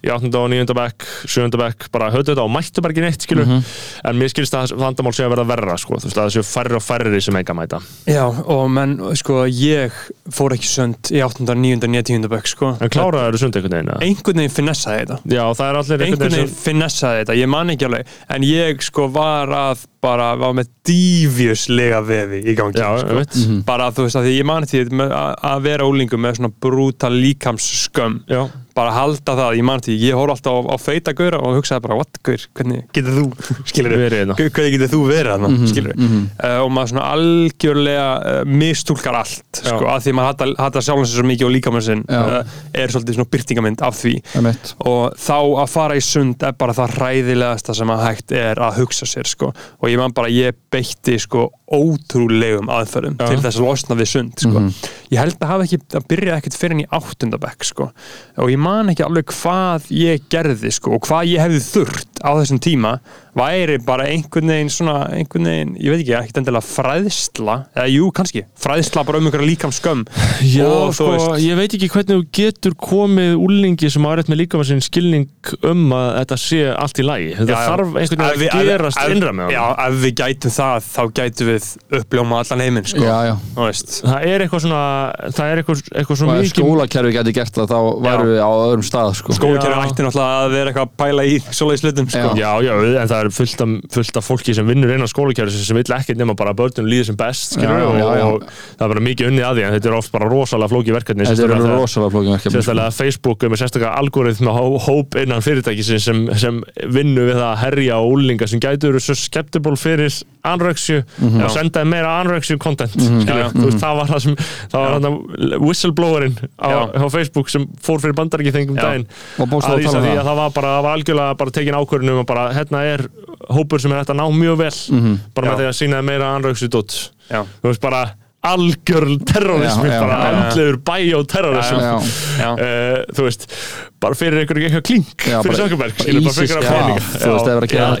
í 8. og 9. bekk, 7. bekk bara höfðu þetta og mættu bara ekki neitt skilur en mér skilst að vandamál sé að verða verra sko, þú veist að það séu færri og færri sem eiga mæta Já, og menn, sko, ég fór ekki sund í 8. 9. 9. bekk, sko en kláraður sund einhvern veginn? Einhvern veginn finnessaði þetta já það er allir einhvern veginn finnessaði þetta, ég man ekki alveg en ég sko var að bara var með dífjuslega vefi í gangi Já, sko. Að því að vera úlingu með svona brútal líkamsskömm bara halda það, ég man því, ég horf alltaf á, á feita gaura og hugsaði bara, what gaur, hvernig getur þú, skilur Verið hérna. hvernig getur þú verið þarna, mm skilur uh, og maður svona algjörlega uh, mistúlkar allt, sko, að því maður hata, sér svo mikið og Já. uh, er svolítið svona byrtingamind af því og þá að fara í sund er bara það hræðilegasta sem að hægt er að hugsa sér sko. og ég man bara, ég beitti sko ótrúlegum aðferðum Já. til þess að losna við sund sko. ég held að hafa ekki, að byrja ekkert ég man ekki alveg hvað ég gerði sko, og hvað ég hefði þurft á þessum tíma væri bara einhvern veginn svona, einhvern veginn, ég veit ekki, ekkert endilega fræðsla, eða jú, kannski fræðsla bara um einhverja líkam skömm Já, og sko, ég veit ekki hvernig þú getur komið úlingi sem á rétt með líka með sinn skilning um að þetta sé allt í lagi. Þetta Já, þarf einhvern veginn við- að gerast ef- innra með hann. Já, ef við gætum það, þá gætum við uppljóma allan heiminn, sko. Já, já. Þú veist. Það er eitthvað svona, það er eitthvað, eitthvað svo og ef mikið... skólakerfi geti gert það þá væru við á öðrum stað sko. Það er fullt af, fullt af fólki sem vinnur innan skólakjæri sem vill ekkert nema bara að börnum líður sem best, Já, og, já, já. og það er bara mikið unnið að því en þetta er oft bara rosalega flóki verkefni þetta þegar- rosalega flókin verkefni sko. sérstaklega Facebook er með sérstaklega algoritma hó- hóp innan fyrirtækisins sem, sem vinnu við það að herja á úlinga sem gætu eru svo skeptiból fyrir anorexju Mhm. og senda þeim meira content skilur, þú veist, það var það sem það var whistleblowerinn á, á Facebook sem fór fyrir bandaríki þengum daginn Og að um því að það var bara, var algjörlega bara tekin ákvörðunum og bara hérna er hópur sem er hægt að ná mjög vel Mhm. bara með Já. því að sína meira dot Já. þú veist bara algjör terrorismi, Já, já, bara já, já. andlegur bæjóterrorism uh, þú veist, bara fyrir einhverju eitthvað klink Já, fyrir Sökkerberg, fyrir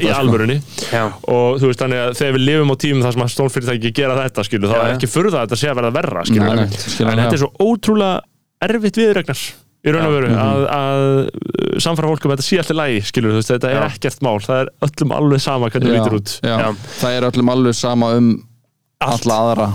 er í sko. alvörunni Já. og þú veist, þannig að þegar við lifum á tímum þar sem að stólfyrirtæki gera þetta, skilur, þá er ekki furða að þetta sé að verða verra, skilur Nei, nei, en skiljanlega. þetta er svo ótrúlega erfitt viðregnar í raun og veru Mhm. að, að uh, samfara fólk um að þetta sé alltaf lægi, skilur, þú veist, þetta er Já. ekkert mál það er öllum alveg sama hvernig það lítur út já. Já. það er öllum alveg sama um Allt. alla aðra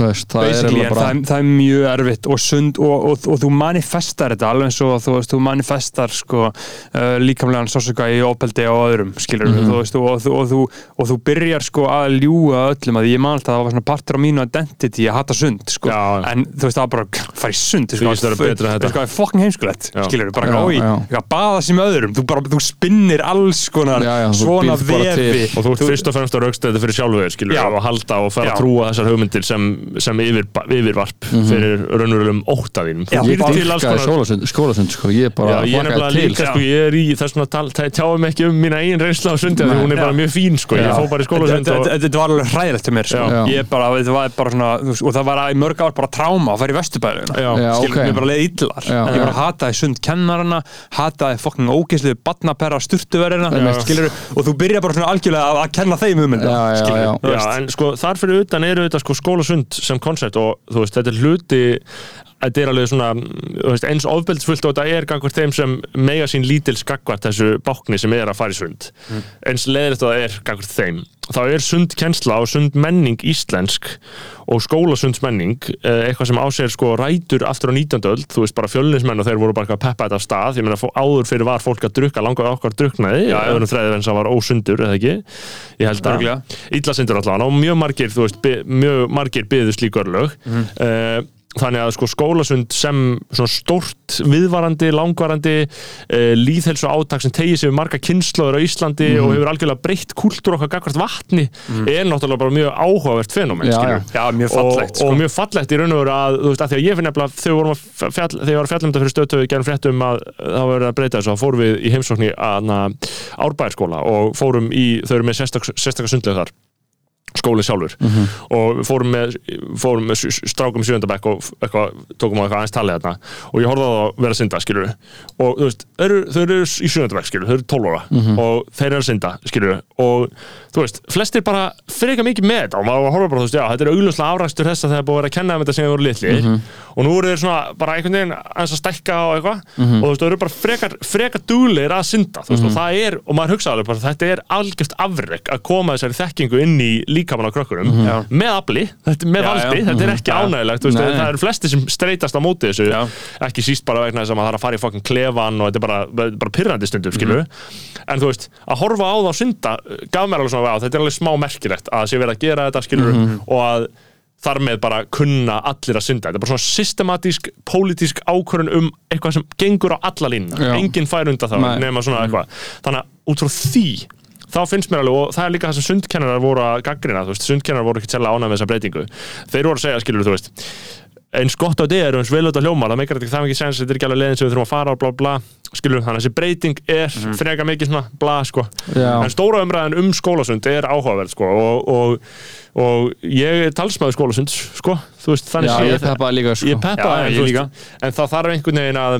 veist, það er en það, er- það er mjög erfitt og sund og, og, og þú manifestar þetta alveg eins og þú veist, þú manifestar sko uh, líkamlegan sásuga í opeldi og öðrum, skilur Mhm. þú veist, og, og, þú- og, þú, og þú byrjar sko að ljúga öllum að ég man alltaf að það var svona partur á mínu identity að hata sund, sko, Já. en þú veist, það var bara fara í sund, þú veist, það er betra en þetta. það er fokkin heimskulegt, skilur bara eitthvað baða sem öðrum, þú bara, þú spinnir alls konar Já, já, svona vefi og þú ert fyrst og fremst að rauksta þetta fyrir sjálfu þér, skilur, Já. og halda og fara að trúa þessar hugmyndir sem, sem yfir, yfirvarp fyrir raunverulegum óttaðínum Já, ég alls dýrkaði skólasund, skólasund sko, ég Já, bara ég er líka, sko, ég er í þess að tal- tjá- tjáum ekki um mína eigin reynsla á sundi, hún er bara Já. mjög fín, sko, ég Já. fó bara í skólasund Þetta- og þetta þetta var alveg hræðilegt til mér sko. Já. ég bara, þetta var bara svona og það var í mörg ár bara tráma að fara í vesturbæðina Já. Já, skilur, ok. mér bara leiði illar Já. ég bara hataði sund kennarana hataði fokkin ógeðslu badnaperra sturtuverðina. Og þú byrja bara svona algjörlega að, kenna þeim um þetta Já, já, já. Já, sko þar fyrir utan eru þetta sko skólasund sem koncept og þú veist, þetta er hluti þetta er alveg svona veist, eins ofbeldsfullt og þetta er gangvart þeim sem mega sín lítil skakvart þessu bákni sem er að fara í sund. Eins leðilegt og það er gangvart þeim. Þá er sundkennsla og sundmenning íslensk og skólasundsmenning eh, eitthvað sem á sér sko rætur aftur á 19. öld, þú veist bara fjölnismenn og þeir voru bara að peppa þetta af stað, ég meina áður fyrir var fólk að drukka, langar okkar druknaði öðrum þræðið en það var ósundur, eða ekki? Ég held að illasindur allavega. Og mjög margir, þú veist, mjög margir byðu slík örlög. Mm. Þannig að sko skólasund sem stórt, viðvarandi, langvarandi uh, líðhelsu átak sem tegið sér marga kynnslóður á Íslandi og hefur algjörlega breytt kultúr okkar gagvart vatni er náttúrulega bara mjög áhugavert fenómen, Já, já. Já, mjög fallegt, og, sko. og mjög fallegt í raun og veru að, þú veist, að því að ég finn nefnilega þegar að ég var að fjalla um þetta fyrir stöðtöðu gerum fréttum að það var að breyta þessu þá fórum við í heimsókn í árbæðarskóla og fórum í, þau eru með sérstak, sérstakka sundlega þar skólinn sjálfur. Og við fórum með, fórum með strákum sjöndabæk og eitthvað, tókum á eitthvað aðeins talið þarna. Og ég það að vera synda, skilur og þú veist, þau eru, þau eru í sjöndabæk skilur, þau eru 12 ára. Og þeir eru að synda skilur, og þú veist flestir bara freka mikið með þetta. Og maður horfði bara, þú veist, já, þetta er augljóslega afrækstur þess að það er búið að vera að kenna þeim þetta sem þeir voru litli og nú eru þeir svona bara einhvern veginn aðeins að stækka og eitthvað. Og þú veist, þau eru bara frekar, frekar duglegir að synda, þú veist, og það er, og maður hugsa alveg bara, þetta er algjört afrek að koma þessari þekkingu inn í líkamann á krökkunum með afli, þetta, með Já, valdi, já. þetta er ekki Já. ánægilegt það eru flesti sem streytast á móti þessu Já. ekki síst bara vegna þess að maður þarf að fara í fokkin klefan og þetta er bara, bara pyrrandi stundum, skilur en þú veist, að horfa á það að synda gaf mér alveg svona, "Vá, þetta er alveg smá merkilegt að sé verið að gera þetta, skilur og að þar með bara kunna allir að synda. Þetta er bara svona systematísk, pólitísk ákvörun um eitthvað sem gengur á alla línuna. Já. enginn fær undan þá, Nei. nema svona eitthvað. Þannig að út frá því þá finnst mér alveg, og það er líka það sem sundkennarar voru að gaggrina, þú veist, sundkennarar voru ekki sérlega ánægð með þessa breytingu, þeir voru að segja, skilur þú veist, eins gott á þetta er eins vel auðvitað hljómar, það meikar þetta ekki sens þetta er ekki alveg leiðin sem við þurfum að fara á bla bla skilur, þannig að þessi breyting er freka mikið svona bla sko, Já. en stóra umræðan um skólasund er áhugaverð sko og, og, og ég er talsmaður skólasund sko, þú veist, þannig Já, séð- ég peppaði líka, sko. ég peppa, Já, en, ég veist, en það þarf einhvern veginn að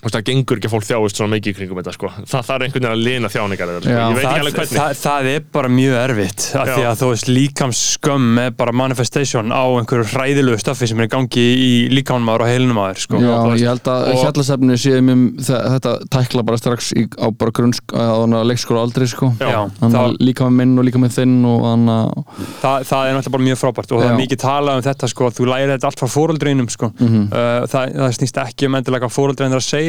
það gengur ekki að fólk þjáist svona mikið í kringum þetta sko, það þarf einhvern veginn að lina þjáningar sko. Já. ég veit ekki það, alveg hvernig það, það er bara mjög erfitt af því að þú veist líkamsskömm er bara manifestation á einhverju hræðilegu stöffi sem er í gangi í líkamannum maður og heilunum maður sko. Já, veist, ég held að og- hjallasefni séu mjög þe- þetta tækla bara strax í, á bara grunnsk á leikskóla aldrei sko það- líka með minn og líka með þinn og að það, það er náttúrulega bara mjög frábært og það Já. er mikið talað um þetta sko, þú lærir þetta allt frá fóreldreinum sko. Mhm. uh,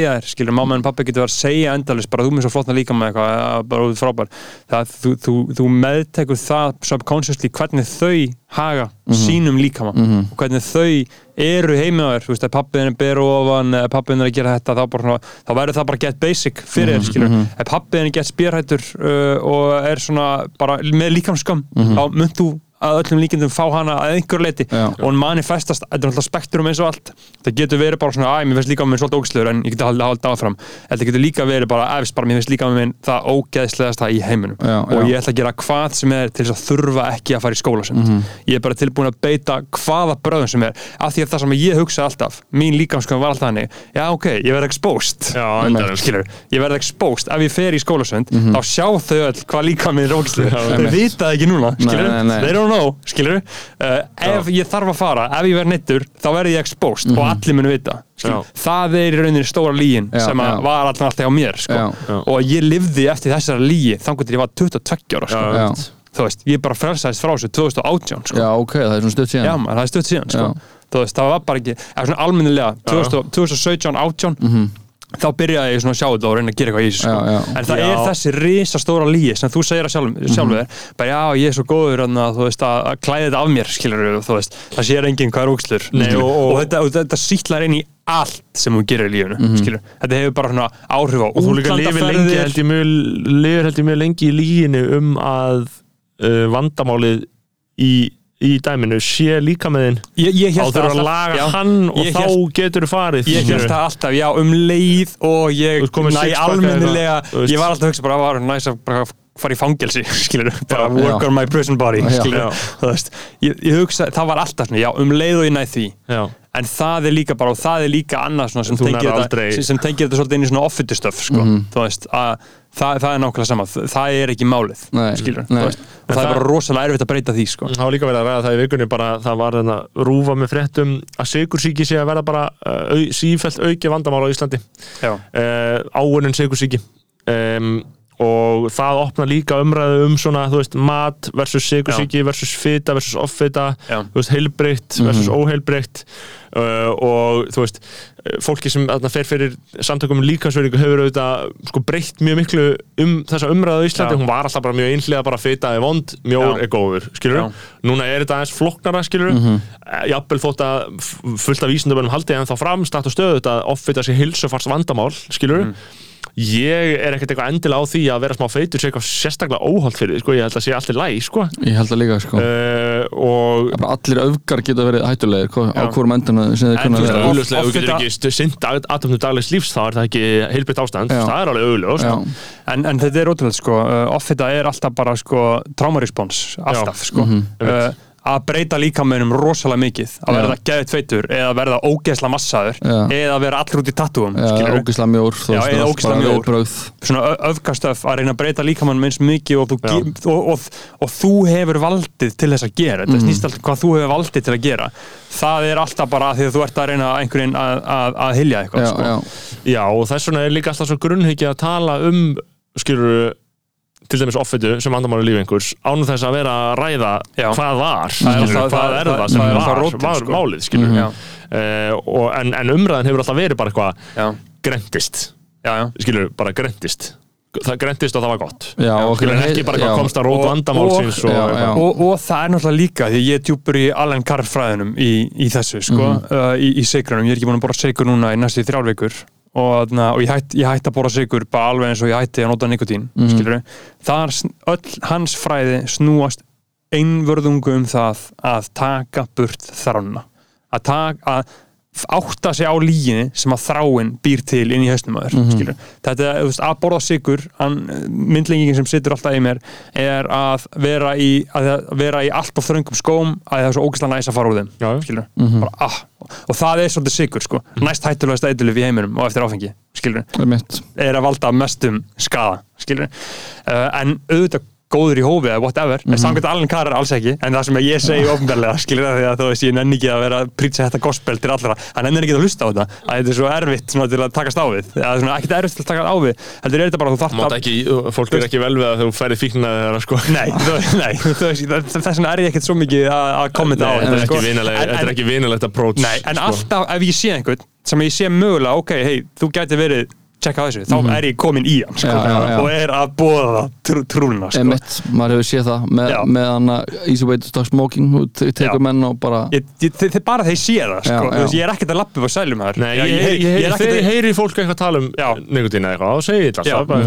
að segja þér, skilur, mamma en pappi getur verið að segja endalist, bara þú mér svo flottna líka með eitthvað bara út frábær, það, þú, þú, þú meðtekur það subconsciously hvernig þau haga Mhm. sínum líkama. Og hvernig þau eru þér, þú veist, að pappiðin er beru ofan, eða pappiðin er að gera þetta þá, bara, þá verður það bara get basic fyrir Mhm, þér, skilur, ef pappiðin er get spjörhættur uh, og er svona bara með líkamskam, Mhm. þá mynd þú að öllum líkindum fá hana að einhver leiti Já. og hún manifestast, þetta er alltaf spektrum eins og allt. Það getur verið bara svona, æ, mér finnst líka með svolítið ógæslegur en ég geti haldið haldið áfram. Þetta getur líka verið bara, efst bara, mér finnst líka með minn það ógæðslegasta í heiminum. Já, og já. ég ætla að gera hvað sem er til þess að þurfa ekki að fara í skólasund. Mhm. ég er bara tilbúin að beita hvaða bröðum sem er, af því að það sem ég hugsa alltaf mín líkamskoðum var alltaf hannig já, ok, ég verð exposed. Já, skilur, ég verð exposed. Ef ég fer í skólasund, Mhm. þá sjá þau öll hvað líka minn er ógæslegur, þau vita það ekki núna skilur, nei. they don't know, skilur uh, ef ég þarf að fara, ef ég verð neittur þá verð ég exposed og allir munu vita. Já. það er í rauninni stóra lígin Mhm. Já, sem að já. var alltaf alltaf á mér sko. Já, já. og ég livði eftir þessara lígi þangur til ég var 22 ára sko. Já, já, þú veist, ég bara frelsaðist frá þessu 2018 sko. já, ok, það er svona stutt síðan Já, maður, það er stutt síðan sko. Já. þú veist, það var bara ekki, eða svona almennilega 2017, 18 þá byrjaði ég svona að sjá þetta og reyna að gera eitthvað í þessu sko. En það Já. er þessi risastóra lígi sem þú segir að sjálf, Mhm. sjálfu þér bara já, ég er svo góður þarna, þú veist, að, klæða þetta af mér skilur þú veist, það sér enginn hvað er úkslur Nei, og- og- og, þetta, þetta sýtlar inn í allt sem hún gerir í lífinu Mhm. skilur, þetta hefur bara svona áhrif á og þú líka lifir lengi held ég mjög, lifir held ég mjög lengi í líginu um að uh, vandamálið í, í dæminu sé líka með þinn hélt þurfa að laga já, hann og þá hélt- getur þú farið Ég held það alltaf, já, um leið og ég næ almennilega, ég var alltaf að hugsa bara að var næs að fara í fangelsi, skilur, bara Já. work Já. on my prison body, skilur, þú veist, ég, ég hugsa, það var alltaf já, um leið og ég næ því, já, en það er líka bara, og það er líka annað svona sem tengir nærð þetta, aldrei- sem, tengir þetta svolítið inn í svona offity stuff, sko, þú veist, að það, það er nákvæmlega sama, það er ekki málið, Nei, skilur, nei. og það, það- er bara rosalega erfitt að breyta því, sko. það var líka verið að ræða það í vikunni bara það var þarna rúfa með fréttum að sigursíki sé að verða bara uh, au, sífælt auki vandamál á Íslandi. Uh, áunin sigursíki um, og það opna líka umræðu um svona, þú veist, mat versus sigursíki versus fita versus offita þú veist, heilbreytt versus óheilbreytt uh, og þú veist eh, fólki sem þarna fer fyrir samtökum um líkansverðingu hefur auðvitað sko breytt mjög miklu um þessa umræðu á Íslandi. Já. hún var alltaf bara mjög einhlega bara fita er vond, mjór Já. er góður, skilur Já. núna er þetta aðeins floknara, skilur mm -hmm. jafnvel þótt að fullt af vísindabönnum haldi en þá framstætt og stöðu þetta að offita sér hilsufars vandamál, skilur ég er ekkert eitthvað endilega á því að vera smá feitur sé eitthvað sérstaklega óholt fyrir því, sko, ég held að sé allir læg, sko. Ég held það líka sko. Uh, og bara allir öfgar geta verið hættulegir hvað- á hvorum endana sem þeir kunna að vera. augljóslega, þú getur þetta- ekki sint aðtöfnum daglegs lífs, þá er það ekki heilbritt ástand, Já. það er alveg Já, En, en þetta er ótrúlega sko, uh, offita er alltaf bara sko traumarespons, alltaf sko. Uh, að breyta líkamönum rosalega mikið. Að verða geðið feitur eða verða ógeðsla massaður Já. eða vera allur út í tattúum ógislega mjór eða bara mjór. svona öfgastöf að reyna að breyta líkamannum eins mikið og þú, og, og, og þú hefur valdið til þess að gera. Þetta snýst alltaf hvað þú hefur valdið til að gera. Það er alltaf bara því að þú ert að reyna einhvern veginn að, að, að hilja eitthvað já, sko. já, Já, og þess vegna er líka alltaf svo grunnhyggja að tala um, skilur til dæmis offitu sem andamáli líf einhvers ánum þess að vera að ræða Já. hvað var, er skilur, alltaf- hvað það- er það- það sem það er var, rótin, var sko. málið, skilur Já. uh, og, en, en umræðan hefur alltaf verið bara eitthvað Já. grendist, skilur, bara grendist það grendist og það var gott. Já, og skilur, ekki bara já, komst að rót Og- vandamálsins og, og, og, og það er náttúrulega líka því ég er djúpur í Allen Carr fræðinum í, í þessu sko, uh, í, í sigrunum, ég er ekki búin að borða sigur núna í næstu þrjár vikur og, þarna, og ég, hætt, hætti að borða sigur bara alveg eins og ég hætti að nota nikotín mm sn- öll hans fræði snúast einvörðungu um það að taka burt þrána að, að átta sig á líginni sem að þráin býr til inn í hausnum aður mm -hmm. þetta, veist, að borða sigur myndlingin sem situr alltaf í mér er að vera í að vera í allt of þröngum skóm að það er svo ógæslega næs að fara úr þeim Já. skilur, bara, ah, og það er svolítið sigur sko, næst hættulegast eitthulif í heiminum og eftir áfengi, er er að valda mestum skada uh, en auðvitað góður í hófi eða whatever, mm -hmm. samkvæmt Allen Carr er alls ekki, en það sem ég segi ofnbarlega skilur það því að þú veist, ég nenni ekki að vera að prýtsa þetta gospel til allra, hann nennir ekki að hlusta á þetta að þetta er svo erfitt svona, til að takast á við það er svona ekkert erfitt til að takast á við heldur er þetta bara að þú þarft Mátt ekki, fólk er ekki vel við að þú færið fíkna þeirra sko Nei, nei það- þess vegna er ég ekkert svo mikið að, að kommenta á þetta er sko. En- þetta er en- ekki vinalegt approach Nei, en sko. alltaf ef ég sé einhvern sem ég sé mögulega, ok, hei, þú gæti verið tjekka á þessu, þá er ég komin í hann sko, Já, já, já. og er að bóða trú, trúna sko. Emitt, maður hefur séð það með, Já. með hann að easy way to stop smoking og te- tekur Já. menn og bara ég, ég, þið, bara þeir sé það sko. Já. ég er ekkert að lappa upp á sælum þar er að- heyri fólk eitthvað tala um eða eitthvað, þá segir þú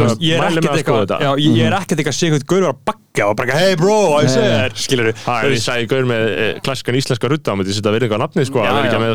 veist, ég er ekkert að eitthvað þetta ég er ekkert eitthvað að sé eitthvað gaur að bakka og bara, hey bro, I said Það ég sagði gaur með eh, klassískan íslenska rutta á myndi setja virðingu á nafnið sko, Já, að vera ekki já. með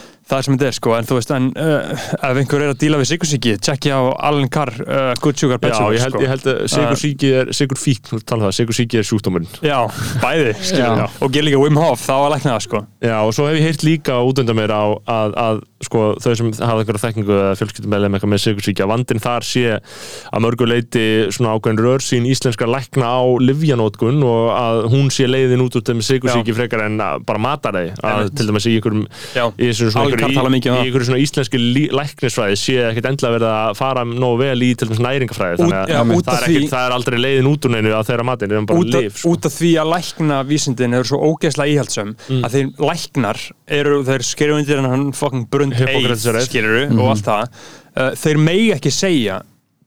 það er sem þetta er sko, en þú veist en uh, ef einhver er að díla við sigursíki tjekkja á Allen Carr, uh, Good Sugar, Bad Já, Sugar ég held, sko. ég held að sigur síki er, sigur fík, þú tala um það, sigur síki er sjúkdómurinn já, bæði, skilur Já. og ger líka Wim Hof, þá að lækna það sko Já, og svo hef ég heyrt líka út undan mér á að, að sko, þau sem hafa einhverja þekkingu eða fjölskyldumæðlega eitthvað með sigursíkja vandinn þar sé að mörgu leiti svona ákveðin rörsýn íslenskar lækna á livjanótkun og að hún sé leiðin út út með sigursíki frekar en að bara matar að Einmitt. til dæmis í Já. Í um í það. einhverju svona íslenski læknisfræði sé ekkert endla verið að fara nógu vel í til dæmis næringafræði þannig að út það, af er því- ekkert, það er aldrei leiðin út úr neinu að þeirra matin, það er bara út, af- liv sko. út af því að lækna vísindin eru svo ógeðslega íhaldsöm Mm. að þeir læknar eru, þeir skerju undir hann fucking brund eið skiluru Mhm. og allt það uh, þeir megi ekki segja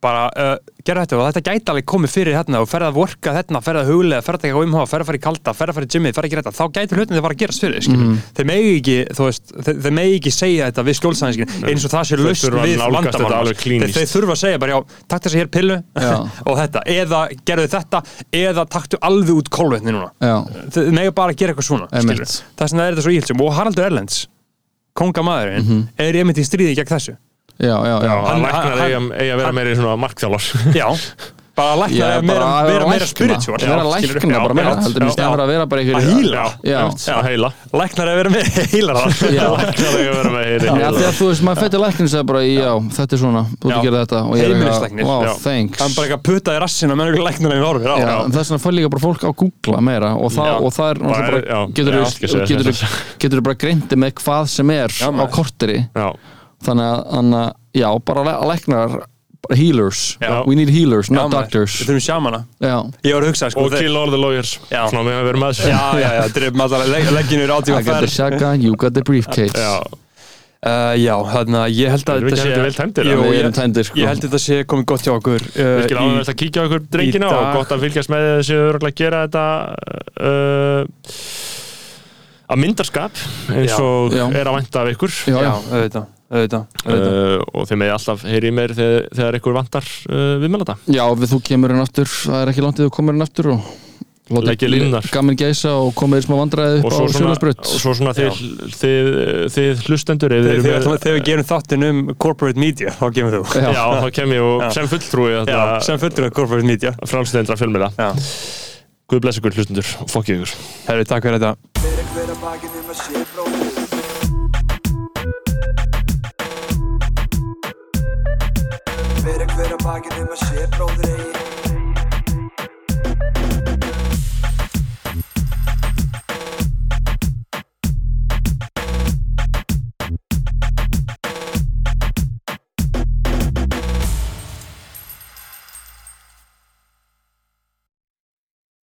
bara, uh, gera þetta og þetta gæti alveg komið fyrir hérna og ferða að vorka þetta, ferða að huglega ferða að taka umhá, ferða að fara í kalda, ferða að fara í gymmið ferða að gera þetta, þá gæti hlutin þið fara að gerast fyrir skilur. Mhm. þeir megi ekki, þú veist þeir, þeir megi ekki segja þetta við skjólsæðinskin eins og það sé Þeir að við alveg þeir, þeir þurfa að segja bara, já, takk þess að hér pillu og þetta, eða gerðu þetta eða taktu alveg út kólvetni núna Já, þau mega bara að gera eitthvað svona Einmitt. skilurðu. þess vegna er þetta svo íhildsum og Haraldur Erlends kongamadurinn Mhm. er í stríði gegn þessu já, já, já. að Hann- læknar eiga, eiga að vera hann- meiri svona markþjálfar já, bara að lækna Já, að meira, að vera meira lækna. spiritual Vera Já, lækna skilurðu. bara meira heldur en stefnir að vera bara einhverjir Að hýla. Já. að heila læknar að vera meira heilar Já. læknar eiga að vera meiri Já, því að þú veist, maður fættir læknir og segir bara, já, þetta er svona, þú ert að gera þetta og ég er Heimilislæknir. wow, Já. thanks að í læknar en en meira það, það er Bara- þetta. getur bara greindi með hvað sem er á maður. korteri já, þannig að, að já, bara læknar healers, Já. we need healers, Já, not maður. doctors við þurfum sjámana Já, ég var að hugsa sko og þeir- kill all the lawyers Já. svona við höfum verið með þessu já, já, já, drifum allar leg, legginur átíma I got the shotgun, you got the briefcase já, Uh, já, þannig að ég held að við? Við ég- erum tæmdir, sko. Ég held að þetta sé komið gott hjá okkur uh, virkilega ánægilegt að kíkja á ykkur drengina og gott að fylgjast með þessu að gera þetta uh, að myndarskap eins Já. og Já. er að vænta af ykkur já, já, auðvitað, auðvitað, auðvitað. uh, og þeim með alltaf heyri í mér þegar, þegar ykkur vantar uh, viðmælata já, við þú kemur inn aftur. Það er ekki landið þú komur inn aftur og látið Leggið línurnar. gaman geysa og komið í smá vandræði upp á svo svona, Sjólasbrut og svo svona þið, þið, þið hlustendur Þegar, þegar, þegar við gerum þáttin um corporate media þá gefum þú. Já. Já, þá kem ég sem fulltrúi Já, sem fullur af corporate media. framstæðindra fjölmiðla. Já. Guð bless ykkur hlustendur og fokkið ykkur. Herri, takk fyrir þetta bakið um að sé bróðir eigi